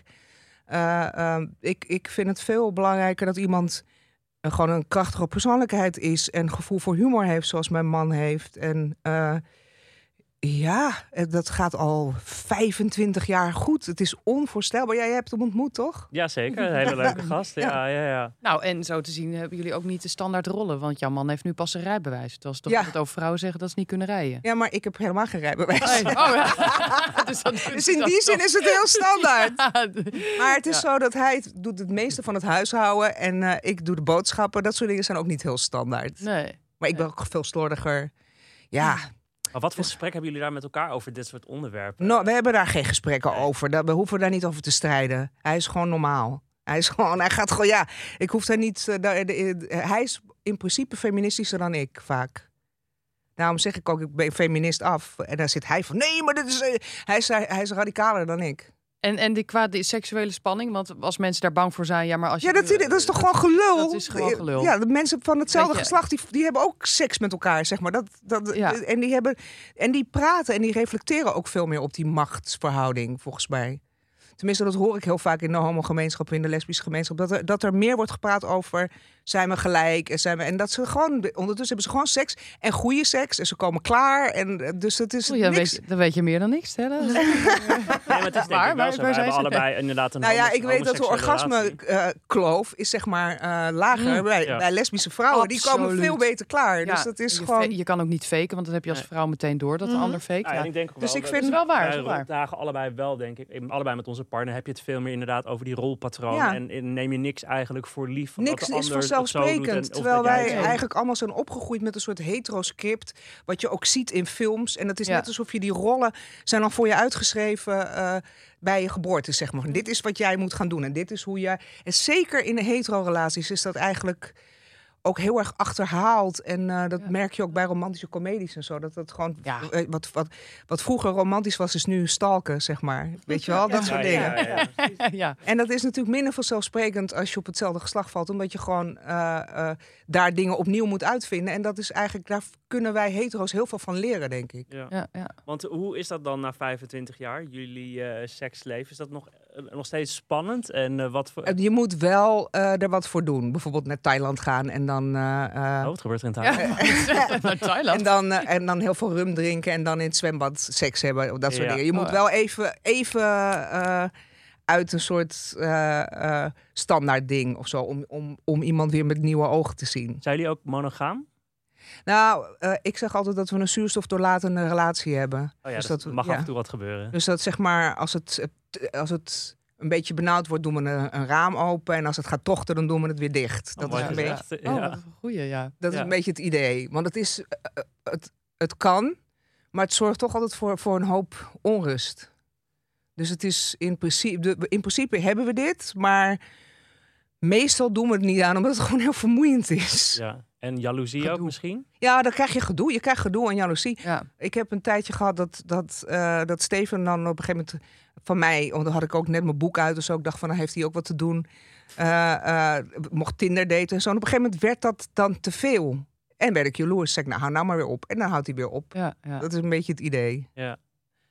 eh, ehm, ik, ik vind het veel belangrijker dat iemand eh, gewoon een krachtige persoonlijkheid is en gevoel voor humor heeft, zoals mijn man heeft. En eh, ja, eh, dat gaat al 25 jaar goed. Het is onvoorstelbaar. Jij hebt hem ontmoet, toch? Jazeker, een hele leuke [laughs] gast. Ja, ja, ja. Nou, en zo te zien hebben jullie ook niet de standaard rollen. Want jouw man heeft nu pas een rijbewijs. Terwijl ze toch Ja. altijd over vrouwen zeggen dat ze niet kunnen rijden. Ja, maar ik heb helemaal geen rijbewijs. [laughs] Oh ja. [laughs] dus, dat- Dus in die zin toch- is het heel standaard. Ja, Maar het is Ja. zo dat hij het doet het meeste van het huishouden en eh, ik doe de boodschappen. Dat soort dingen zijn ook niet heel standaard. Nee. Maar ik ben ook veel slordiger. Ja, Maar wat voor gesprek hebben jullie daar met elkaar over dit soort onderwerpen? no, we hebben daar geen gesprekken over. Daar- We hoeven daar niet over te strijden. Hij is gewoon normaal. Hij is [laughs] gewoon, hij gaat gewoon, ja, ik hoef daar niet. eh, daar- de- de- hij is in principe feministischer dan ik vaak. Daarom zeg ik ook, ik ben feminist af. En dan zit hij van, nee, maar dit is, eh, hij, is, hij is radicaler dan ik. En, en die, qua die seksuele spanning, want als mensen daar bang voor zijn, ja, maar als je. Ja, dat, is- dat is toch gewoon gelul? Dat is gewoon gelul. Ja, de mensen van hetzelfde geslacht, die, die hebben ook seks met elkaar, zeg maar. Dat, dat, Ja. en, die hebben, en die praten en die reflecteren ook veel meer op die machtsverhouding, volgens mij. Tenminste, dat hoor ik heel vaak in de homogemeenschap, in de lesbische gemeenschap. Dat er, dat er meer wordt gepraat over zijn we gelijk. En, zijn we, en dat ze gewoon, ondertussen hebben ze gewoon seks en goede seks. En ze komen klaar. En eh, dus het is ja, niks. weet, dan weet je meer dan ik stellen. [laughs] Nee, maar het is [laughs] denk Waar? ik wel Waar- zo. waar We hebben ze? allebei inderdaad een Nou ja, ik weet dat de orgasme-kloof is zeg maar eh, lager Mm. bij, Ja. bij lesbische vrouwen. Die komen veel beter klaar. Ja, dus dat is je, gewoon... je kan ook niet faken, want dat heb je als vrouw meteen door dat de Mhm. ander fake. Ja, ik denk ook Dus ik dat- vind- Dat is wel waar, Wij dat waar. ronddagen allebei wel, denk ik. Allebei met onze partner heb je het veel meer inderdaad over die rolpatroon. Ja. En, neem je niks eigenlijk voor lief. Niks de is doet vanzelfsprekend. en- of terwijl dat wij zo- eigenlijk allemaal zijn opgegroeid met een soort hetero-script. Wat je ook ziet in films. En het is Ja. net alsof je die rollen zijn dan voor je uitgeschreven eh, bij je geboorte, zeg maar. Dit is wat jij moet gaan doen. En dit is hoe jij... En zeker in de hetero-relaties is dat eigenlijk ook heel erg achterhaald. En eh, dat Ja. merk je ook bij romantische comedies en zo. Dat dat gewoon... Ja. eh, wat, wat, wat vroeger romantisch was, is nu stalken, zeg maar. Weet je wel? Dat Ja, soort dingen. ja, ja. [laughs] ja. En dat is natuurlijk minder vanzelfsprekend als je op hetzelfde geslacht valt, omdat je gewoon eh, eh, daar dingen opnieuw moet uitvinden. En dat is eigenlijk, daar kunnen wij hetero's heel veel van leren, denk ik. Ja. Ja, ja. Want hoe is dat dan na 25 jaar, jullie eh, seksleven? Is dat nog, nog steeds spannend? En eh, wat voor... En Je moet wel eh, er wat voor doen. Bijvoorbeeld naar Thailand gaan en dan, eh, eh, Oh, wat gebeurt er in Ja. [laughs] Thailand? [laughs] Naar Thailand. en, dan, eh, en dan heel veel rum drinken en dan in het zwembad seks hebben. Of dat soort Ja. dingen. Je Oh, moet ja. wel even, even eh, uit een soort eh, eh, standaard ding of zo, om, om, om iemand weer met nieuwe ogen te zien. Zijn jullie ook monogaam? Nou, eh, ik zeg altijd dat we een zuurstofdoorlatende relatie hebben. Oh ja, Dus dat, dat- mag ja. af en toe wat gebeuren. Dus dat zeg maar, als het, als het een beetje benauwd wordt, doen we een, een raam open. En als het gaat tochten, dan doen we het weer dicht. Dat, Oh, is, mooi een beetje. Oh, een goeie, ja. dat is een beetje het idee. Want het, is, eh, eh, het, het kan, maar het zorgt toch altijd voor, voor een hoop onrust. Dus het is in principe, in principe hebben we dit, maar meestal doen we het niet aan, omdat het [laughs] gewoon heel vermoeiend is. Ja. En jaloezie ook misschien? dan krijg je gedoe. Je krijgt gedoe en jaloezie. Ja. Ik heb een tijdje gehad dat, dat, eh, dat Steven dan op een gegeven moment van mij, want dan had ik ook net mijn boek uit, dus ook dacht van dan heeft hij ook wat te doen. Eh, eh, mocht Tinder daten en zo. En op een gegeven moment werd dat dan te veel. En werd ik jaloers. Zeg ik, nou hou nou maar weer op. En dan houdt hij weer op. Ja, ja. Dat is een beetje het idee. Ja.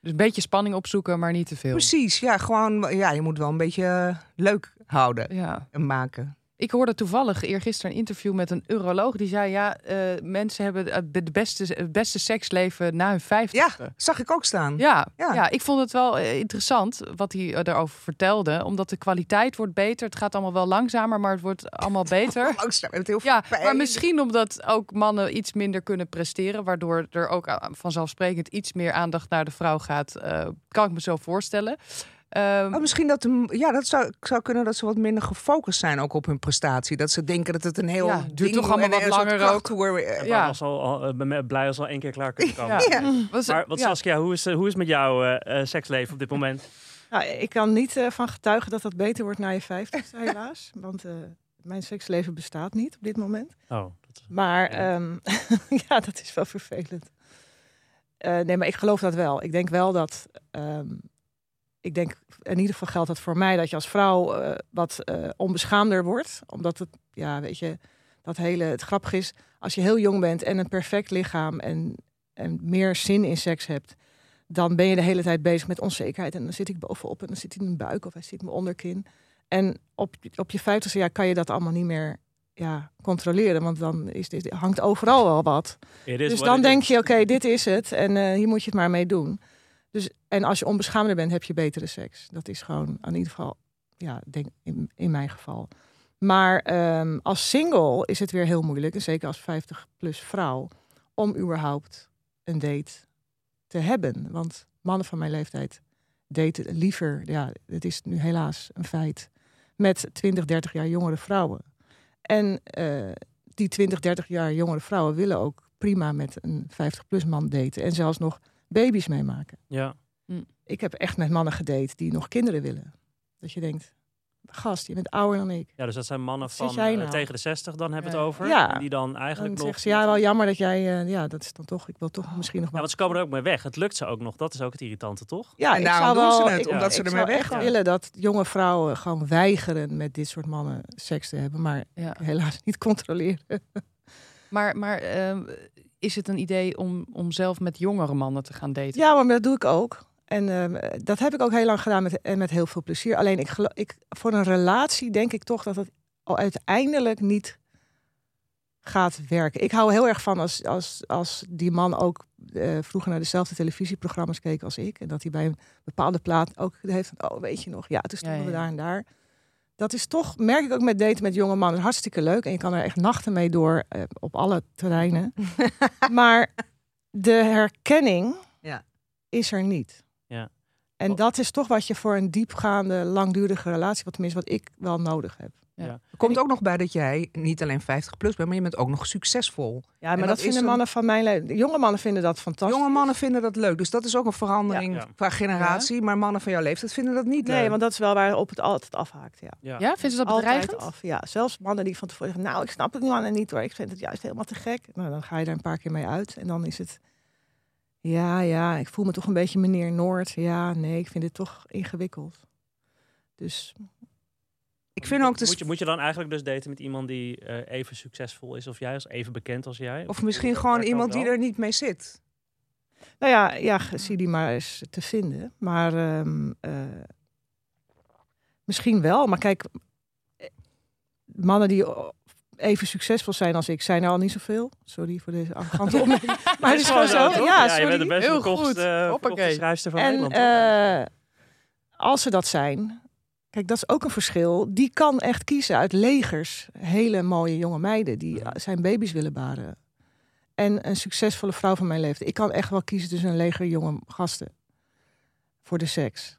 Dus een beetje spanning opzoeken, maar niet te veel. Precies, ja, gewoon, ja, je moet wel een beetje leuk houden Ja. en maken. Ik hoorde toevallig eergisteren een interview met een uroloog. Die zei, ja, eh, mensen hebben het de beste, het beste seksleven na hun Ja, vijftigste. zag ik ook staan. Ja, ja. Ja. ik vond het wel eh, interessant wat hij eh, daarover vertelde. Omdat de kwaliteit wordt beter. Het gaat allemaal wel langzamer, maar het wordt allemaal [laughs] beter. Langzaam, met heel Ja, maar misschien omdat ook mannen iets minder kunnen presteren. Waardoor er ook eh, vanzelfsprekend iets meer aandacht naar de vrouw gaat. eh, kan ik me zo voorstellen. Ehm, Oh, misschien dat, de- ja, dat zou, zou kunnen dat ze wat minder gefocust zijn ook op hun prestatie. Dat ze denken dat het een heel Ja, duurt toch allemaal wat langer ook. krachttoer, eh, En Ja. was al, al, eh, blij als al één keer klaar kunnen [laughs] komen. Ja. Ja. was- Maar wat ja. Saskia, hoe is, eh, hoe is het met jouw seksleven op dit moment? Nou, ik kan niet eh, van getuigen dat dat beter wordt na je vijftigste, [laughs] helaas. Want eh, mijn seksleven bestaat niet op dit moment. Oh, dat, Maar Ja. ehm, [laughs] ja, dat is wel vervelend. Eh, nee, maar ik geloof dat wel. Ik denk wel dat. ehm, ik denk in ieder geval geldt dat voor mij dat je als vrouw eh, wat eh, onbeschaamder wordt. Omdat het, ja, weet je, dat hele. Het grappig is, als je heel jong bent en een perfect lichaam en, en meer zin in seks hebt. Dan ben je de hele tijd bezig met onzekerheid. En dan zit ik bovenop en dan zit hij in mijn buik of hij zit in mijn onderkin. En op, op je vijftigste jaar kan je dat allemaal niet meer ja, controleren. Want dan is dit, hangt overal wel wat. dus dan denk is. je, oké, dit is het. En eh, hier moet je het maar mee doen. Dus, en als je onbeschaamder bent, heb je betere seks. Dat is gewoon in ieder geval, ja, denk, in, in mijn geval. Maar ehm, als single is het weer heel moeilijk. En zeker als 50-plus vrouw. Om überhaupt een date te hebben. Want mannen van mijn leeftijd daten liever. Ja, het is nu helaas een feit. Met 20, 30 jaar jongere vrouwen. En eh, die 20, 30 jaar jongere vrouwen willen ook prima met een 50-plus man daten. En zelfs nog baby's meemaken. Ja. Ik heb echt met mannen gedate die nog kinderen willen. Dat je denkt, gast, je bent ouder dan ik. ja, dus dat zijn mannen van jij eh, nou? tegen de 60 dan hebben we Ja. het over. Ja. Die dan Dan eigenlijk nog... zeggen ze, ja, wel jammer dat jij, eh, ja, dat is dan toch, ik wil toch misschien nog Ja, maar... want ze komen er ook mee weg. Het lukt ze ook nog. Dat is ook het irritante, toch? Ja, En ik daarom zou doen wel, ze het, ik, omdat ze ermee zou weg gaan. willen dat jonge vrouwen gewoon weigeren met dit soort mannen seks te hebben, maar Ja. helaas niet [laughs] controleren. Maar, maar ehm, is het een idee om, om zelf met jongere mannen te gaan daten? Ja, maar dat doe ik ook. En ehm, dat heb ik ook heel lang gedaan met, en met heel veel plezier. Alleen ik, ik, voor een relatie denk ik toch dat het al uiteindelijk niet gaat werken. Ik hou heel erg van als, als, als die man ook eh, vroeger naar dezelfde televisieprogramma's keek als ik. En dat hij bij een bepaalde plaat ook heeft van, oh weet je nog, ja, toen stonden Ja, ja, we daar en daar. Dat is toch, merk ik ook met daten met jonge mannen, hartstikke leuk. En je kan er echt nachten mee door eh, op alle terreinen. [laughs] maar de herkenning Ja. is er niet. Ja. En dat is toch wat je voor een diepgaande, langdurige relatie, wat tenminste wat ik wel nodig heb. Er komt ook nog bij dat jij niet alleen 50 plus bent, maar je bent ook nog succesvol. Ja, maar dat vinden een- mannen van mijn leeftijd. Jonge mannen vinden dat fantastisch. Jonge mannen vinden dat leuk, dus dat is ook een verandering Ja. Ja. qua generatie. Maar mannen van jouw leeftijd vinden dat niet Nee, leuk. want dat is wel waar op het altijd afhaakt. Ja. Ja. Ja, vinden ze dat altijd bedreigend? af. Ja, zelfs mannen die van tevoren zeggen, nou, ik snap het mannen niet hoor. Ik vind het juist helemaal te gek. Nou, dan ga je er een paar keer mee uit. En dan is het, ja, ja, ik voel me toch een beetje meneer Noord. Ja, nee, ik vind het toch ingewikkeld. Dus ik vind ook, Moet dus, je, moet je dan eigenlijk dus daten met iemand die eh, even succesvol is als jij, als even bekend als jij? of misschien gewoon iemand die er niet mee zit. Nou ja, ja, zie die maar eens te vinden. Maar ehm, eh, misschien wel. Maar kijk, eh, mannen die even succesvol zijn als ik, zijn er al niet zoveel. Sorry voor deze arrogante [laughs] opmerking. Maar het is gewoon zo. Ja, je sorry. bent de best Heel verkochte, goed. uh, schrijfster van En Nederland. eh, als ze dat zijn, kijk, dat is ook een verschil. Die kan echt kiezen uit legers. Hele mooie jonge meiden die zijn baby's willen baren. En een succesvolle vrouw van mijn leeftijd. Ik kan echt wel kiezen tussen een leger jonge gasten. Voor de seks.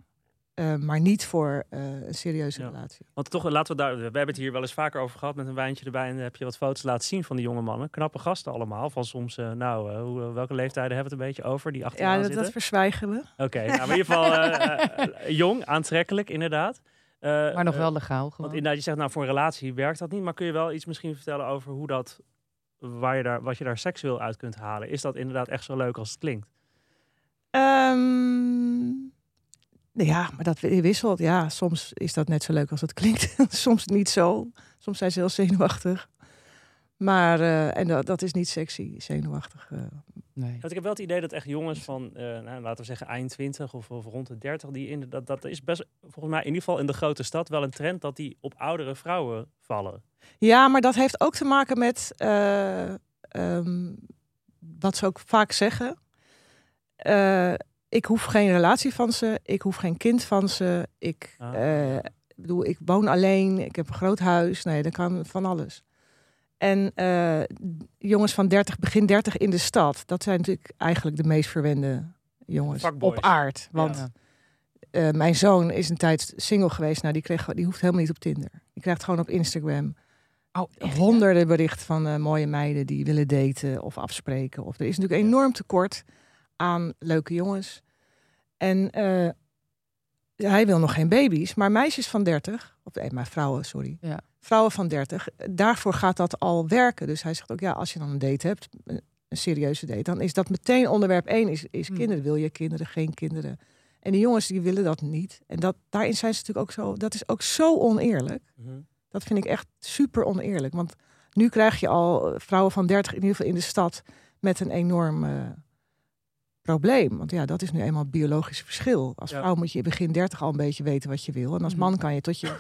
Eh, maar niet voor eh, een serieuze Ja. relatie. Want toch, laten we daar. We hebben het hier wel eens vaker over gehad met een wijntje erbij. En dan heb je wat foto's laten zien van die jonge mannen. Knappe gasten allemaal. Van soms, eh, nou, hoe, welke leeftijden hebben we het een beetje over? Die achteraan Ja, dat, verzwijgen we. Oké, nou, in ieder geval jong, aantrekkelijk inderdaad. Eh, Maar nog eh, wel legaal Want inderdaad, je zegt nou voor een relatie werkt dat niet. Maar kun je wel iets misschien vertellen over hoe dat, waar je daar, wat je daar seksueel uit kunt halen? Is dat inderdaad echt zo leuk als het klinkt? Ehm, ja, maar dat wisselt. Ja, soms is dat net zo leuk als het klinkt. [laughs] soms niet zo. Soms zijn ze heel zenuwachtig. Maar, eh, en dat, dat is niet sexy, zenuwachtig. eh. Nee. Want ik heb wel het idee dat echt jongens van, eh, nou, laten we zeggen, eind 20 of, of rond de 30, die in, dat, dat is best, volgens mij in ieder geval in de grote stad, wel een trend dat die op oudere vrouwen vallen. Ja, maar dat heeft ook te maken met eh, ehm, wat ze ook vaak zeggen. Eh, ik hoef geen relatie van ze, ik hoef geen kind van ze. Ik, Ah. eh, bedoel, ik woon alleen, ik heb een groot huis. Nee, dat kan van alles. En eh, jongens van 30, begin 30 in de stad, dat zijn natuurlijk eigenlijk de meest verwende jongens Fuckboys. op aard. Want Ja. eh, mijn zoon is een tijd single geweest. Nou, die, kreeg, die hoeft helemaal niet op Tinder. Die krijgt gewoon op Instagram Oh, echt, honderden berichten van eh, mooie meiden die willen daten of afspreken. Of er is natuurlijk enorm tekort aan leuke jongens. En hij wil nog geen baby's, maar meisjes van 30, of nee, maar vrouwen, sorry. Ja. Vrouwen van 30, daarvoor gaat dat al werken. Dus hij zegt ook, ja, als je dan een date hebt, een, een serieuze date, dan is dat meteen onderwerp 1 is, is Hmm. kinderen. Wil je kinderen, geen kinderen? En die jongens die willen dat niet. En dat, daarin zijn ze natuurlijk ook zo, dat is ook zo oneerlijk. Mhm. Dat vind ik echt super oneerlijk. Want nu krijg je al eh, vrouwen van 30 in ieder geval in de stad met een enorm eh, probleem. Want ja, dat is nu eenmaal het biologische verschil. Als Ja. vrouw moet je in begin 30 al een beetje weten wat je wil. En als Mhm. man kan je tot je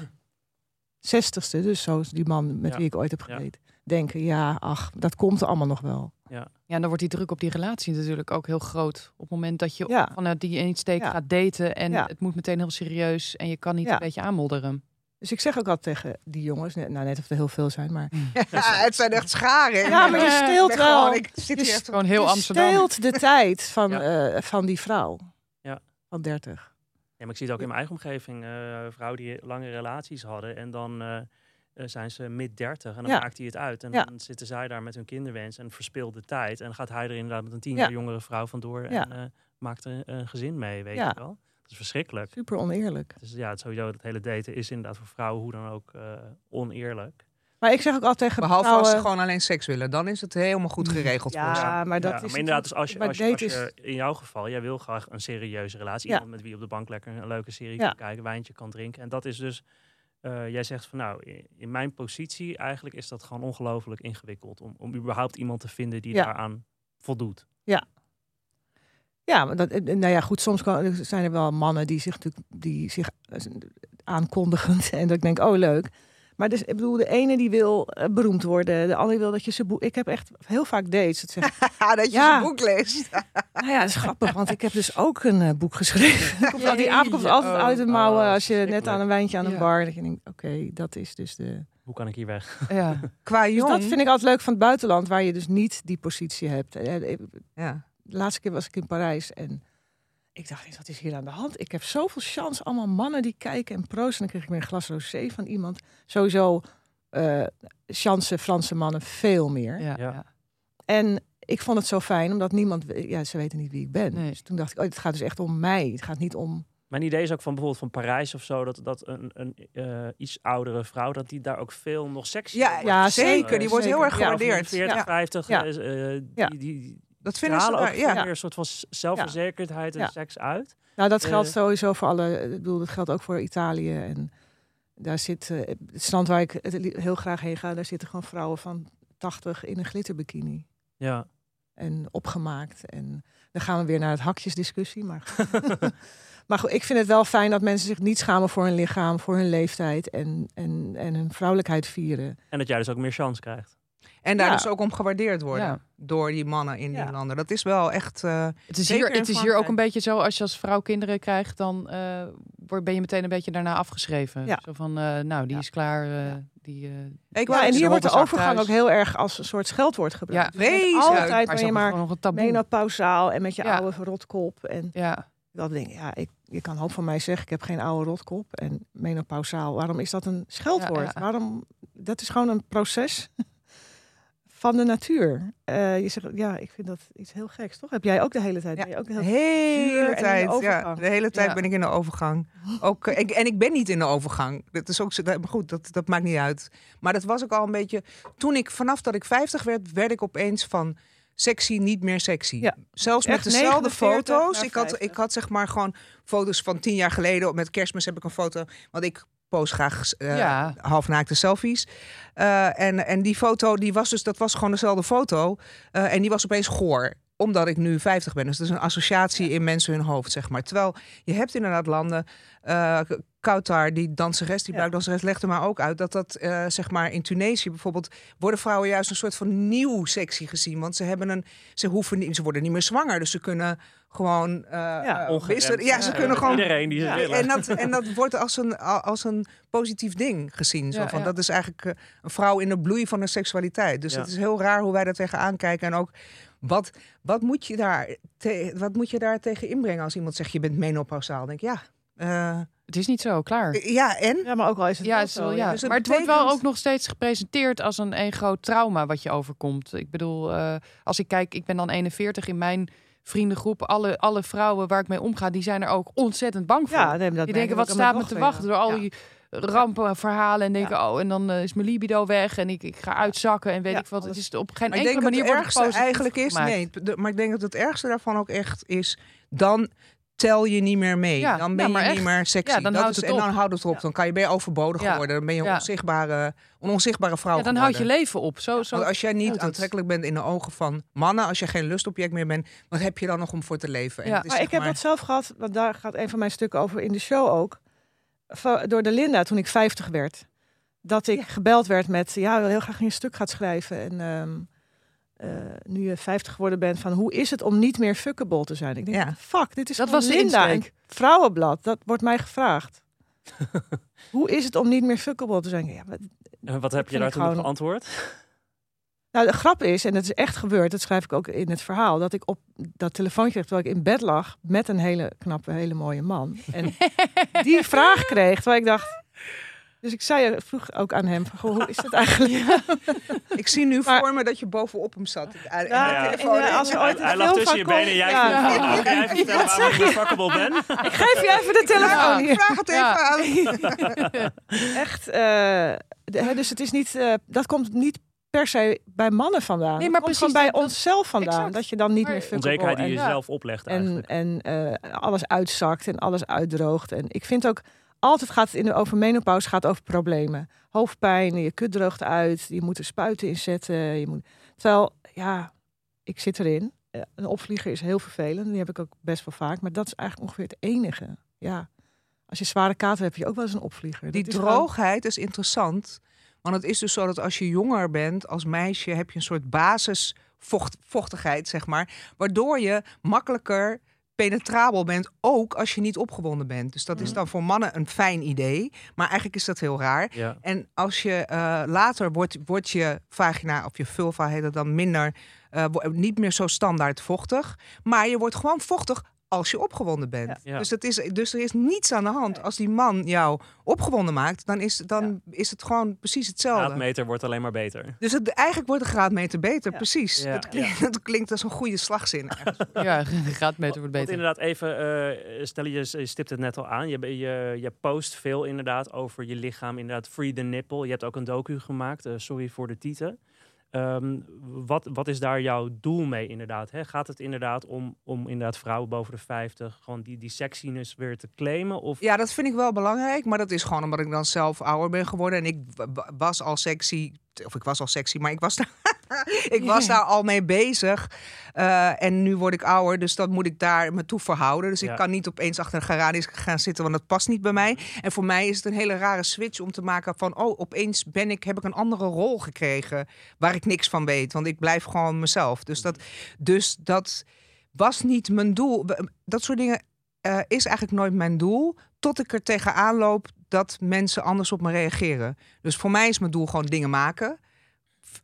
60ste, dus zoals die man met Ja. wie ik ooit heb Ja. gedate, denken, ja, ach, dat komt allemaal nog wel. Ja, en dan wordt die druk op die relatie natuurlijk ook heel groot. Op het moment dat je Ja. vanuit die insteek Ja. gaat daten en Ja. het moet meteen heel serieus en je kan niet Ja. een beetje aanmodderen. Dus ik zeg ook altijd tegen die jongens, net- nou net of er heel veel zijn, maar [laughs] Ja, het zijn echt scharen. Ja, maar je steelt wel. gewoon- ik zit Je hier echt Gewoon heel je Amsterdam. steelt de [laughs] tijd van, Ja. eh, van die vrouw Ja. van 30. Maar ik zie het ook in mijn eigen omgeving. eh, vrouwen die lange relaties hadden en dan eh, eh, zijn ze mid 30 en dan Ja. maakt hij het uit. En Ja. dan zitten zij daar met hun kinderwens en verspilt de tijd. En dan gaat hij er inderdaad met een tien Ja. jaar jongere vrouw vandoor en maakt er een gezin mee, weet je wel. Dat is verschrikkelijk. Super oneerlijk. Dus ja, het sowieso dat hele daten is inderdaad voor vrouwen hoe dan ook oneerlijk. Maar ik zeg ook altijd tegen Behalve vrouwen... als ze gewoon alleen seks willen, dan is het helemaal goed geregeld voor ze. Ja, maar dat ja, is maar inderdaad, dus als je, als je, als date je in jouw geval, jij wil graag een serieuze relatie, Ja. iemand met wie je op de bank lekker een leuke serie Ja. kan kijken, wijntje kan drinken. En dat is dus, eh, jij zegt van nou, in, mijn positie eigenlijk is dat gewoon ongelooflijk ingewikkeld om, om überhaupt iemand te vinden die Ja. daaraan voldoet. Ja, maar dat, eh, nou ja, goed, soms kan, zijn er wel mannen die zich, natuurlijk- die zich eh, aankondigen [laughs] en dat ik denk, oh leuk. Maar dus, ik bedoel, de ene die wil eh, beroemd worden, de andere wil dat je ze boek. Ik heb echt heel vaak dates. Dat zeggen, [laughs] dat je Ja. zijn boek leest. [laughs] nou ja, dat is grappig, want ik heb dus ook een eh, boek geschreven. [laughs] Komt die aap komt altijd Oh, uit de mouwen oh, als je net aan een wijntje aan een Ja. bar. Dat je denkt, oké, dat is dus de. Hoe kan ik hier weg? Ja. Qua Dus jong. dat vind ik altijd leuk van het buitenland, waar je dus niet die positie hebt. Eh, ja. de laatste keer was ik in Parijs en ik dacht, wat is hier aan de hand? Ik heb zoveel chance, allemaal mannen die kijken en proosten. En dan kreeg ik weer een glas rosé van iemand. Sowieso eh chance Franse mannen veel meer. Ja, Ja. ja. En ik vond het zo fijn, omdat niemand, ja, ze weten niet wie ik ben. Nee. Dus toen dacht ik, oh, het gaat dus echt om mij. Het gaat niet om. Mijn idee is ook van bijvoorbeeld van Parijs of zo, dat, dat een, een eh, iets oudere vrouw, dat die daar ook veel nog sexy Ja, Ja, zeker. Die wordt heel erg Ja, gewaardeerd. 40, Ja. 50, Ja. Ja. die, die Dat vinden ze ook daar, ja. meer een soort van zelfverzekerdheid en Ja. seks uit. Nou, dat Eh. geldt sowieso voor alle. Ik bedoel, dat geldt ook voor Italië. En daar zit eh, het strand waar ik heel graag heen ga, daar zitten gewoon vrouwen van 80 in een glitterbikini. Ja. en opgemaakt. En dan gaan we weer naar het hakjesdiscussie. Maar, [laughs] maar goed, ik vind het wel fijn dat mensen zich niet schamen voor hun lichaam, voor hun leeftijd en, en, en hun vrouwelijkheid vieren. En dat jij dus ook meer chance krijgt. En daar Ja. dus ook om gewaardeerd worden Ja. door die mannen in Ja. die landen. Dat is wel echt... eh, Het is, hier, het is hier ook een beetje zo, als je als vrouw kinderen krijgt, dan eh, word, ben je meteen een beetje daarna afgeschreven. Ja. Zo van, eh, nou, die Ja. is klaar. eh, Ja. die, ik Ja, wou en hier wordt de hoppen overgang thuis. ook heel erg als een soort scheldwoord gebruikt. Ja. Dus altijd maar je maar nog een taboe. menopausaal en met je Ja. oude rotkop. En Ja, dat denk ik, ja, ik, je kan hoop van mij zeggen, ik heb geen oude rotkop. En menopausaal, waarom is dat een scheldwoord? Ja, ja. Waarom, dat is gewoon een proces van de natuur. Eh, je zegt, ja, ik vind dat iets heel geks, toch? Heb jij ook de hele tijd? Ja. Ook de hele hele de tijd, ja, de hele tijd Ja. ben ik in de overgang. Ook, eh, ik, en ik ben niet in de overgang. Dat is ook maar goed, dat, dat maakt niet uit. Maar dat was ook al een beetje. Toen ik vanaf dat ik 50 werd, werd ik opeens van sexy niet meer sexy. Ja. Zelfs met Echt dezelfde 49 foto's. Ik had, 50. ik had zeg maar gewoon foto's van tien jaar geleden. Met kerstmis heb ik een foto. Want ik post graag eh Ja. halfnaakte selfies. Eh, en, en die foto, die was dus, dat was gewoon dezelfde foto. Eh, en die was opeens goor omdat ik nu 50 ben. Dus dat is een associatie in mensen hun hoofd, zeg maar. Terwijl je hebt inderdaad landen, eh Kautar, die danseres, die Ja. buikdanseres, legde maar ook uit dat dat, eh, zeg maar, in Tunesië bijvoorbeeld, worden vrouwen juist een soort van nieuw sexy gezien. Want ze hebben een, ze hoeven niet, ze worden niet meer zwanger, dus ze kunnen gewoon, eh Ja, Ongeremd. Ja, ze Ja, kunnen gewoon Iedereen die ze Ja. willen. en dat, en dat wordt als een, als een positief ding gezien. Zo van. Dat is eigenlijk een vrouw in de bloei van haar seksualiteit. Dus het is heel raar hoe wij daar tegenaan kijken. En ook, wat, wat, moet je daar te- wat moet je daar tegen inbrengen als iemand zegt... je bent menopausaal? Denk ik, ja, eh, Het is niet zo, klaar. ja en? Ja, maar ook al is het Ja, wel het is wel- zo, ja. Dus het maar het wordt wel ook nog steeds gepresenteerd als een, een groot trauma wat je overkomt. Ik bedoel, eh, als ik kijk, ik ben dan 41 in mijn vriendengroep. Alle, alle vrouwen waar ik mee omga, die zijn er ook ontzettend bang voor. Ja, nee, dat die denken, ik wat staat me te wachten door al ja. die rampenverhalen. En denken, oh, en dan eh, is mijn libido weg en ik, ik ga uitzakken en weet Ja, ik wat. Het is op geen Maar enkele manier het wordt het ergste eigenlijk is... gemaakt. Nee, de- maar ik denk dat het ergste daarvan ook echt is... dan tel je niet meer mee. Ja, dan ben ja, maar je niet meer sexy. Ja, dan Dat is, het en dan houdt het op. Ja. Dan kan je, ben je overbodig Ja. geworden. Dan ben je een onzichtbare, een onzichtbare vrouw Ja, dan houdt je leven op. Zo, zo Want als jij niet aantrekkelijk bent in de ogen van mannen, als je geen lustobject meer bent, wat heb je dan nog om voor te leven? En Ja. is Maar ik heb dat zelf gehad, want daar gaat een van mijn stukken over in de show ook. Door de Linda toen ik 50 werd. Dat ik gebeld werd met, ja, ik wil heel graag een stuk gaat schrijven. En ehm, eh, nu je 50 geworden bent, van hoe is het om niet meer fuckable te zijn? Ik denk, Ja. fuck, dit is Dat was de Linda, een vrouwenblad. Dat wordt mij gevraagd. [laughs] hoe is het om niet meer fuckable te zijn? Ja, maar En wat heb je daar toen gewoon- geantwoord? Nou, de grap is, en dat is echt gebeurd, dat schrijf ik ook in het verhaal, dat ik op dat telefoontje kreeg terwijl ik in bed lag met een hele knappe, hele mooie man. En [laughs] die vraag kreeg, terwijl ik dacht. Dus ik zei, vroeg ook aan hem, van, goh, hoe is het eigenlijk? [laughs] Ik zie nu Maar- voor me dat je bovenop hem zat. En- Ja, de en- als er ooit Hij lag tussen je benen en jij vroeg, Ja. "Mag jij even vertellen waarom ik fuckable ben? Ik geef je even de telefoon hier. Vraag het even Ja. aan. [laughs] Echt, eh, de- dus het is niet, eh, dat komt niet per se bij mannen vandaan. Nee, Dat maar komt precies, gewoon bij dat- onszelf vandaan. Exact. Dat je dan niet Maar meer fuckable Onzekerheid die je en- jezelf oplegt en, eigenlijk. en eh, alles uitzakt en alles uitdroogt. En ik vind ook altijd gaat het in de over menopauze gaat over problemen. Hoofdpijn, je kut droogt uit, je moet er spuiten in zetten. Je moet... Terwijl, ja, ik zit erin. Eh, Een opvlieger is heel vervelend. Die heb ik ook best wel vaak. Maar dat is eigenlijk ongeveer het enige. Ja. Als je zware kater hebt, heb je ook wel eens een opvlieger. Die is droogheid is interessant. Want het is dus zo dat als je jonger bent als meisje, heb je een soort basisvochtigheid, zeg maar. Waardoor je makkelijker penetrabel bent, ook als je niet opgewonden bent. Dus dat is dan voor mannen een fijn idee. Maar eigenlijk is dat heel raar. Ja. En als je eh, later wordt, wordt je vagina of je vulva heet het dan minder, eh, niet meer zo standaard vochtig. Maar je wordt gewoon vochtig als je opgewonden bent. Ja. Ja. Dus, dat is, dus er is niets aan de hand. Als die man jou opgewonden maakt, dan is, dan is het gewoon precies hetzelfde. Graadmeter wordt alleen maar beter. Dus het, eigenlijk wordt de graadmeter beter, Ja. precies. Ja, dat, klinkt, dat [laughs] klinkt als een goede slagzin. [laughs] Ja, de graadmeter wordt Want beter. inderdaad, even, eh, stel je, je stipt het net al aan. Je, je, je post veel inderdaad over je lichaam. Inderdaad, free the nipple. Je hebt ook een docu gemaakt. eh, sorry voor de titel. Ehm, wat, wat is daar jouw doel mee inderdaad? Hè? Gaat het inderdaad om, om inderdaad vrouwen boven de 50 gewoon die, die sexiness weer te claimen? Of Ja, dat vind ik wel belangrijk. Maar dat is gewoon omdat ik dan zelf ouder ben geworden. En ik wa- wa- was al sexy. Of ik was al sexy, maar ik was daar, [laughs] [laughs] ik was daar al mee bezig. Eh, en nu word ik ouder, dus dat moet ik daar me toe verhouden. Dus Ja. ik kan niet opeens achter een garage gaan zitten, want dat past niet bij mij. En voor mij is het een hele rare switch om te maken van... oh, opeens ben ik, heb ik een andere rol gekregen waar ik niks van weet. Want ik blijf gewoon mezelf. Dus dat, dus dat was niet mijn doel. Dat soort dingen eh, is eigenlijk nooit mijn doel. Tot ik er tegenaan loop dat mensen anders op me reageren. Dus voor mij is mijn doel gewoon dingen maken.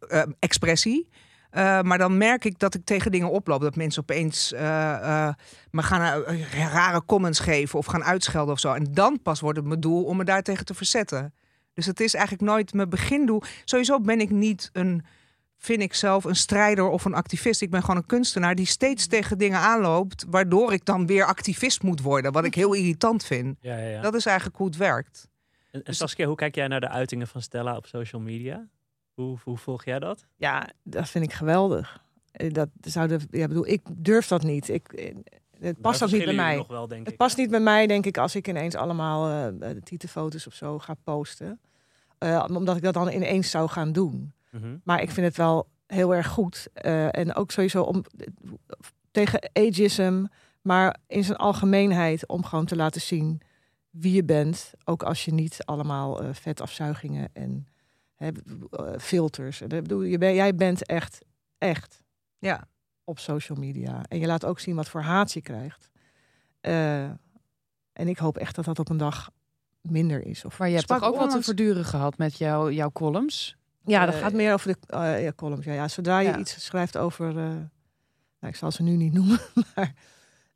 Eh, expressie. Eh, maar dan merk ik dat ik tegen dingen oploop. Dat mensen opeens eh, me gaan rare comments geven of gaan uitschelden of zo. En dan pas wordt het mijn doel om me daartegen te verzetten. Dus het is eigenlijk nooit mijn begindoel. Sowieso ben ik niet een, vind ik zelf, een strijder of een activist. Ik ben gewoon een kunstenaar die steeds tegen dingen aanloopt. Waardoor ik dan weer activist moet worden. Wat ik heel irritant vind. ja, ja, ja. Dat is eigenlijk hoe het werkt. En, en Saskia, hoe kijk jij naar de uitingen van Stella op social media? Hoe, hoe volg jij dat? Ja, dat vind ik geweldig. Eh, Dat zouden, ja, bedoel, ik durf dat niet. Ik, eh, Het past ook niet bij mij. Wel, Het ik, past niet bij mij, denk ik, als ik ineens allemaal eh de tietenfoto's of zo ga posten. Eh, omdat ik dat dan ineens zou gaan doen. Mhm. Maar ik vind het wel heel erg goed. eh, en ook sowieso om tegen ageism, maar in zijn algemeenheid om gewoon te laten zien wie je bent. Ook als je niet allemaal eh, vetafzuigingen en eh, filters. En, ik bedoel, je ben, jij bent echt, echt Ja. op social media. En je laat ook zien wat voor haat je krijgt. Eh, en ik hoop echt dat dat op een dag minder is. Of Maar je hebt toch ook wat te verduren gehad met jouw jouw columns? Ja, dat Eh, gaat meer over de eh, ja, columns. Ja, ja, zodra je Ja. iets schrijft over. eh, nou, ik zal ze nu niet noemen, [laughs] maar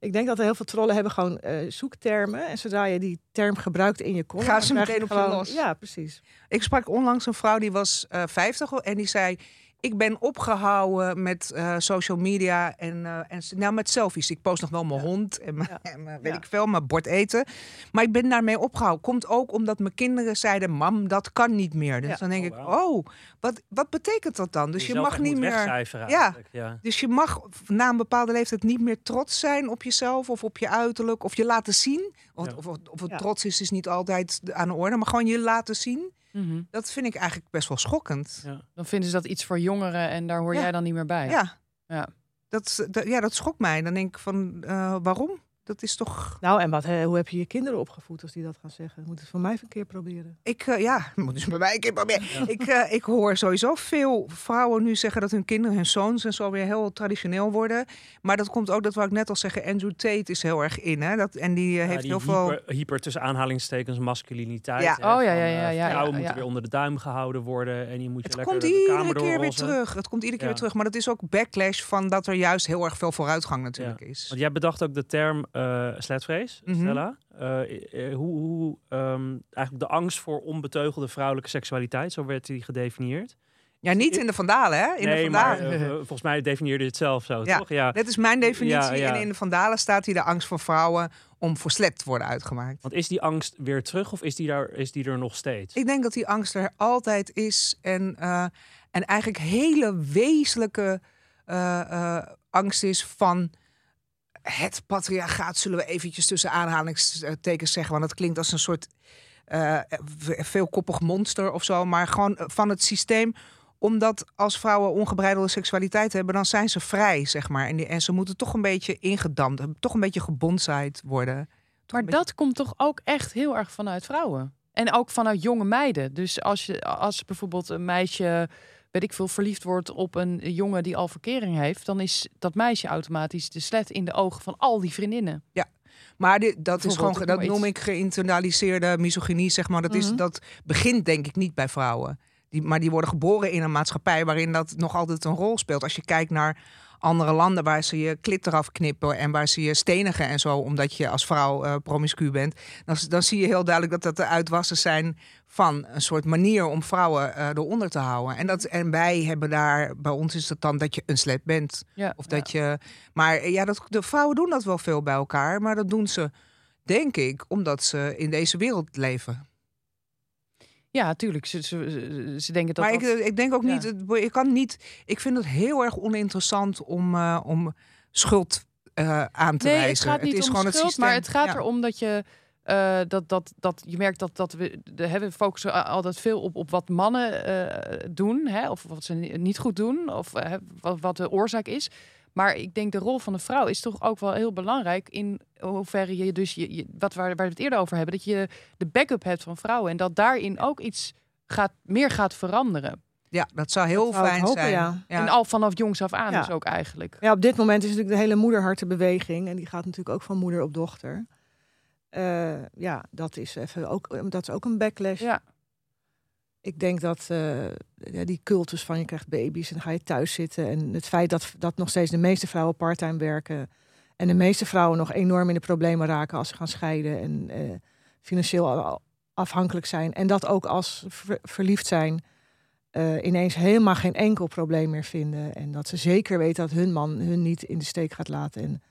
ik denk dat er heel veel trollen hebben gewoon eh, zoektermen. En zodra je die term gebruikt in je column, Gaan ze meteen op je los. Ja, precies. Ik sprak onlangs een vrouw die was eh 50 en die zei: Ik ben opgehouden met eh, social media en, eh, en nou, met selfies. Ik post nog wel mijn hond en, mijn, Ja. [laughs] en mijn- weet Ja. ik veel, mijn bord eten. Maar ik ben daarmee opgehouden. Komt ook omdat mijn kinderen zeiden: Mam, dat kan niet meer. Dus Ja. dan denk Oh, ik. Oh, wat, wat betekent dat dan? Dus je mag niet moet meer. Ja. Dus je mag na een bepaalde leeftijd niet meer trots zijn op jezelf of op je uiterlijk of je laten zien. Of, Ja. of, of het Ja. trots is, is niet altijd aan de orde, maar gewoon je laten zien. Mhm. Dat vind ik eigenlijk best wel schokkend. Ja. Dan vinden ze dat iets voor jongeren en daar hoor Ja. jij dan niet meer bij. Ja. Ja. Dat, dat, ja, dat schokt mij. Dan denk ik van, eh, waarom? Dat is toch... Nou, en wat, hè, hoe heb je je kinderen opgevoed als die dat gaan zeggen? Moet het van mij even een keer proberen. Ik, eh, ja, [laughs] moet dus bij mij een keer proberen. Ja. Ik, eh, ik hoor sowieso veel vrouwen nu zeggen dat hun kinderen, hun zoons en zo weer heel traditioneel worden. Maar dat komt ook, dat wou ik net al zeggen, Andrew Tate is heel erg in. Hè? Dat, en die eh, Ja, heeft die heel veel... hyper, hyper tussen aanhalingstekens masculiniteit. Ja. hè, Oh, ja, ja, ja, ja, Vrouwen ja, moeten ja. weer onder de duim gehouden worden en je moet je Het lekker komt de iedere keer weer terug. Het komt iedere keer Ja. weer terug. Maar dat is ook backlash van dat er juist heel erg veel vooruitgang natuurlijk is. Want jij bedacht ook de term eh sletvrees, Mhm. Stella. Eh, eh, hoe hoe ehm, eigenlijk de angst voor onbeteugelde vrouwelijke seksualiteit, zo werd die gedefinieerd. Ja, niet in de Vandalen, hè? In de maar volgens mij definieerde het zelf zo, Ja. toch? Ja. Dit is mijn definitie. Ja, ja. En in de Vandalen staat hier de angst van vrouwen om verslept te worden uitgemaakt. Want is die angst weer terug of is die, daar, is die er nog steeds? Ik denk dat die angst er altijd is. En, eh, en eigenlijk hele wezenlijke angst is van het patriarchaat, zullen we eventjes tussen aanhalingstekens zeggen. Want dat klinkt als een soort eh, ve- veelkoppig monster of zo. Maar gewoon van het systeem omdat als vrouwen ongebreidelde seksualiteit hebben, dan zijn ze vrij, zeg maar. En, die, en ze moeten toch een beetje ingedampt, toch een beetje gebondsheid worden. Toch Maar beetje- dat komt toch ook echt heel erg vanuit vrouwen. En ook vanuit jonge meiden. Dus als, je, als bijvoorbeeld een meisje, weet ik veel, verliefd wordt op een jongen die al verkering heeft, dan is dat meisje automatisch de slet in de ogen van al die vriendinnen. Maar dit, dat is gewoon, dat noem ik geïnternaliseerde misogynie, zeg maar. Dat, is, Mhm. dat begint denk ik niet bij vrouwen. Die, maar die worden geboren in een maatschappij waarin dat nog altijd een rol speelt. Als je kijkt naar andere landen waar ze je klit eraf knippen en waar ze je stenigen en zo, omdat je als vrouw eh promiscu bent, dan, dan zie je heel duidelijk dat dat de uitwassen zijn van een soort manier om vrouwen eh, eronder te houden. En, dat, en wij hebben daar, bij ons is het dan dat je een slet bent. Ja, Of dat je. Maar eh, ja, dat, de vrouwen doen dat wel veel bij elkaar. Maar dat doen ze, denk ik, omdat ze in deze wereld leven. Ja, tuurlijk. Ze, ze, ze- denken dat. maar ik, dat- eh, ik denk ook niet. het- Ik kan niet. Ik vind het heel erg oninteressant om, eh, om schuld eh, aan te nee, wijzen. het gaat niet is om gewoon schuld, het systeem. maar het gaat Ja. erom dat je eh, dat, dat, dat je merkt dat, dat we, de, hè, we focussen altijd veel op, op wat mannen eh, doen, hè, of wat ze ni- niet goed doen, of eh, wat, wat de oorzaak is. Maar ik denk de rol van de vrouw is toch ook wel heel belangrijk in hoeverre je dus je, je- wat waar, waar we het eerder over hebben, dat je de backup hebt van vrouwen en dat daarin ook iets gaat meer gaat veranderen. Ja, dat zou heel Dat zou ik fijn hopen, zijn. ja. En al vanaf jongs af aan Ja. dus ook eigenlijk. Ja, op dit moment is natuurlijk de hele moederhartenbeweging. En die gaat natuurlijk ook van moeder op dochter. Eh, ja, dat is, even ook, dat is ook een backlash. Ja. Ik denk dat eh, ja, die cultus van je krijgt baby's en dan ga je thuis zitten. En het feit dat, dat nog steeds de meeste vrouwen parttime werken. En de meeste vrouwen nog enorm in de problemen raken als ze gaan scheiden. En eh, financieel afhankelijk zijn. En dat ook als verliefd zijn. eh, ineens helemaal geen enkel probleem meer vinden. En dat ze zeker weten dat hun man hun niet in de steek gaat laten. En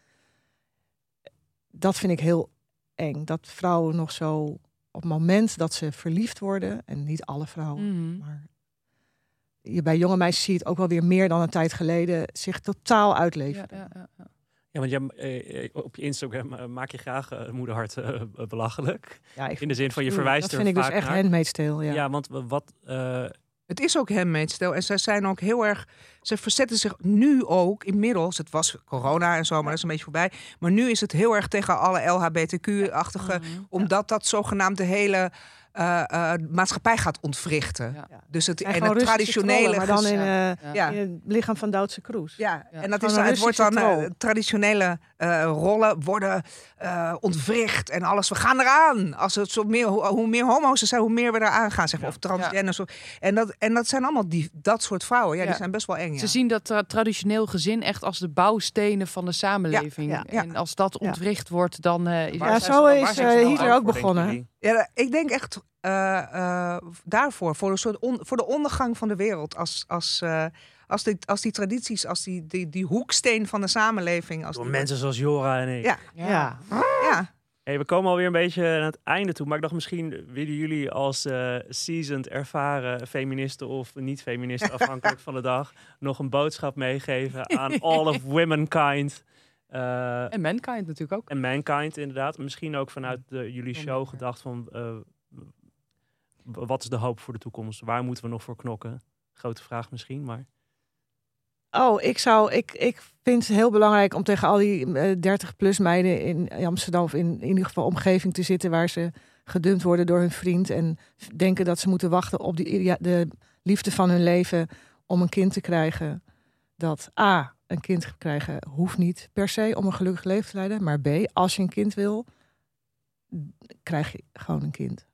dat vind ik heel eng. Dat vrouwen nog zo op het moment dat ze verliefd worden, en niet alle vrouwen, Mhm. maar je bij jonge meisjes zie je het ook wel weer meer dan een tijd geleden, zich totaal Ja, uitleven. ja, ja, ja. Ja, want jij, eh, eh, op je Instagram maak je graag eh, moederhart belachelijk. Ja, ik, In de zin van je verwijst Dat er vind ik dus echt handmade Ja, ja. want wat... eh, Het is ook handmade stil. En zij zijn ook heel erg. Ze verzetten zich nu ook inmiddels. Het was corona en zo, maar dat is een beetje voorbij. Maar nu is het heel erg tegen alle LHBTQ-achtige. Mhm. Omdat dat zogenaamd de hele eh, eh, maatschappij gaat ontwrichten. Ja. Dus het, En het traditionele. trollen, maar dan in, Ja. eh, ja. in het lichaam van Duitse Kroes. Ja, Ja. en dat is, het wordt dan traditionele eh, rollen worden eh, ontwricht en alles. We gaan eraan. Als het zo meer, hoe, hoe meer homo's er zijn, hoe meer we eraan gaan, zeg maar. Ja. Of transgenders. En, dat, en dat zijn allemaal die, dat soort vrouwen. Ja, Ja. die zijn best wel eng. Ja. Ze zien dat tra- traditioneel gezin echt als de bouwstenen van de samenleving. Ja, ja. En als dat Ja. ontwricht wordt, dan eh, Ja, zo is, Hitler bang ook begonnen. Ja, ik denk echt eh, eh, daarvoor, voor, een soort on- voor de ondergang van de wereld. Als, als, eh, als, die, als die tradities, als die, die, die hoeksteen van de samenleving. Als Door die mensen zoals Jora en ik. Ja. Ja. Ja, Hey, we komen alweer een beetje aan het einde toe. Maar ik dacht misschien willen jullie als eh seasoned, ervaren feministen of niet-feministen, [laughs] afhankelijk van de dag, nog een boodschap meegeven aan [laughs] all of womankind. eh, En Mankind natuurlijk ook. en mankind inderdaad. Misschien ook vanuit de, jullie show gedacht van eh, wat is de hoop voor de toekomst? Waar moeten we nog voor knokken? Grote vraag misschien, maar Oh, ik zou, ik, ik vind het heel belangrijk om tegen al die 30-plus meiden in Amsterdam of in, in ieder geval omgeving te zitten waar ze gedumpt worden door hun vriend en denken dat ze moeten wachten op die, de liefde van hun leven om een kind te krijgen. Dat A, een kind krijgen hoeft niet per se om een gelukkig leven te leiden, maar B, als je een kind wil, krijg je gewoon een kind.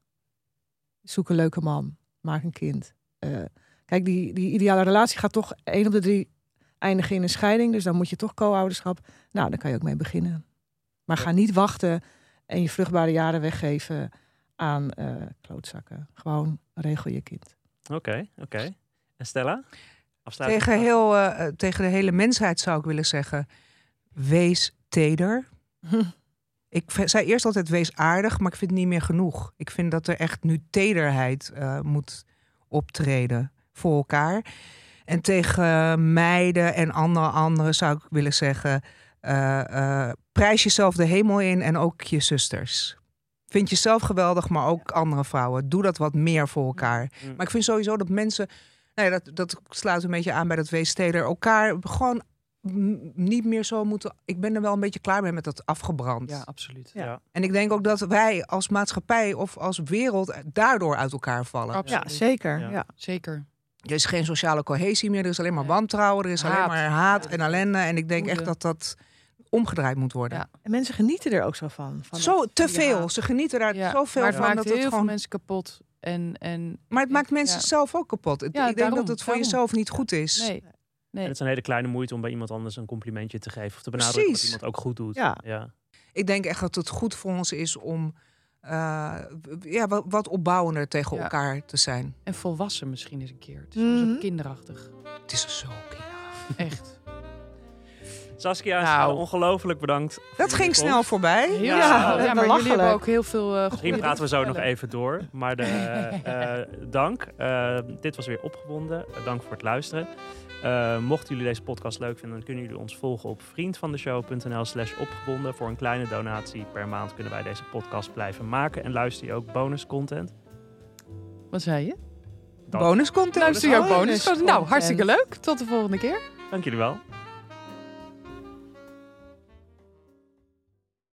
Zoek een leuke man, maak een kind. Eh, kijk, die, die ideale relatie gaat toch één op de drie eindigen in een scheiding. Dus dan moet je toch co-ouderschap. Nou, daar kan je ook mee beginnen. Maar ga niet wachten en je vruchtbare jaren weggeven aan eh, klootzakken. Gewoon regel je kind. oké, oké. En Stella? Afsluiting? tegen, heel, eh, eh, tegen de hele mensheid zou ik willen zeggen: wees teder. [laughs] Ik zei eerst altijd wees aardig, maar ik vind het niet meer genoeg. Ik vind dat er echt nu tederheid eh, moet optreden voor elkaar. En tegen meiden en andere anderen zou ik willen zeggen: eh, eh, prijs jezelf de hemel in en ook je zusters. Vind jezelf geweldig, maar ook andere vrouwen. Doe dat wat meer voor elkaar. Mm. Maar ik vind sowieso dat mensen, nou ja, dat, dat sluit een beetje aan bij dat weesteder, elkaar gewoon niet meer zo moeten. Ik ben er wel een beetje klaar mee met dat afgebrand. Ja, absoluut. Ja. ja. En ik denk ook dat wij als maatschappij of als wereld daardoor uit elkaar vallen. Absoluut. Ja, zeker. Ja. Ja. Zeker. Er is geen sociale cohesie meer, er is alleen maar Nee. wantrouwen, er is alleen maar haat Ja. en ellende. En ik denk echt dat dat omgedraaid moet worden. Ja. En mensen genieten er ook zo van. van Zo dat- te veel. Ze genieten daar Ja, zoveel maar het van maakt dat heel het veel gewoon. mensen kapot. En, en Maar het maakt mensen Ja. zelf ook kapot. Ik denk dat het voor daarom. jezelf niet goed is. nee. En het is een hele kleine moeite om bij iemand anders een complimentje te geven of te benadrukken wat Precies. iemand ook goed doet. Ja. ja. ik denk echt dat het goed voor ons is om eh, ja, wat, wat opbouwender tegen Ja. elkaar te zijn. En volwassen misschien eens een keer. Het is soms Mhm. kinderachtig. Het is zo kinderachtig. Echt. Saskia, Nou. ongelooflijk bedankt. Dat ging snel voorbij. Heel Ja, maar jullie hebben ook heel veel uh, Misschien praten we zo nog even door. Maar de, [laughs] eh, dank. Dit was weer opgewonden. Dank voor het luisteren. Eh, mochten jullie deze podcast leuk vinden, dan kunnen jullie ons volgen op vriendvandeshow.nl slash opgewonden. Voor een kleine donatie per maand kunnen wij deze podcast blijven maken. En luister je ook bonus content. Wat zei je? Dat. Bonus content. Luister je ook bonus bonus? content. Nou, hartstikke leuk. Tot de volgende keer. Dank jullie wel.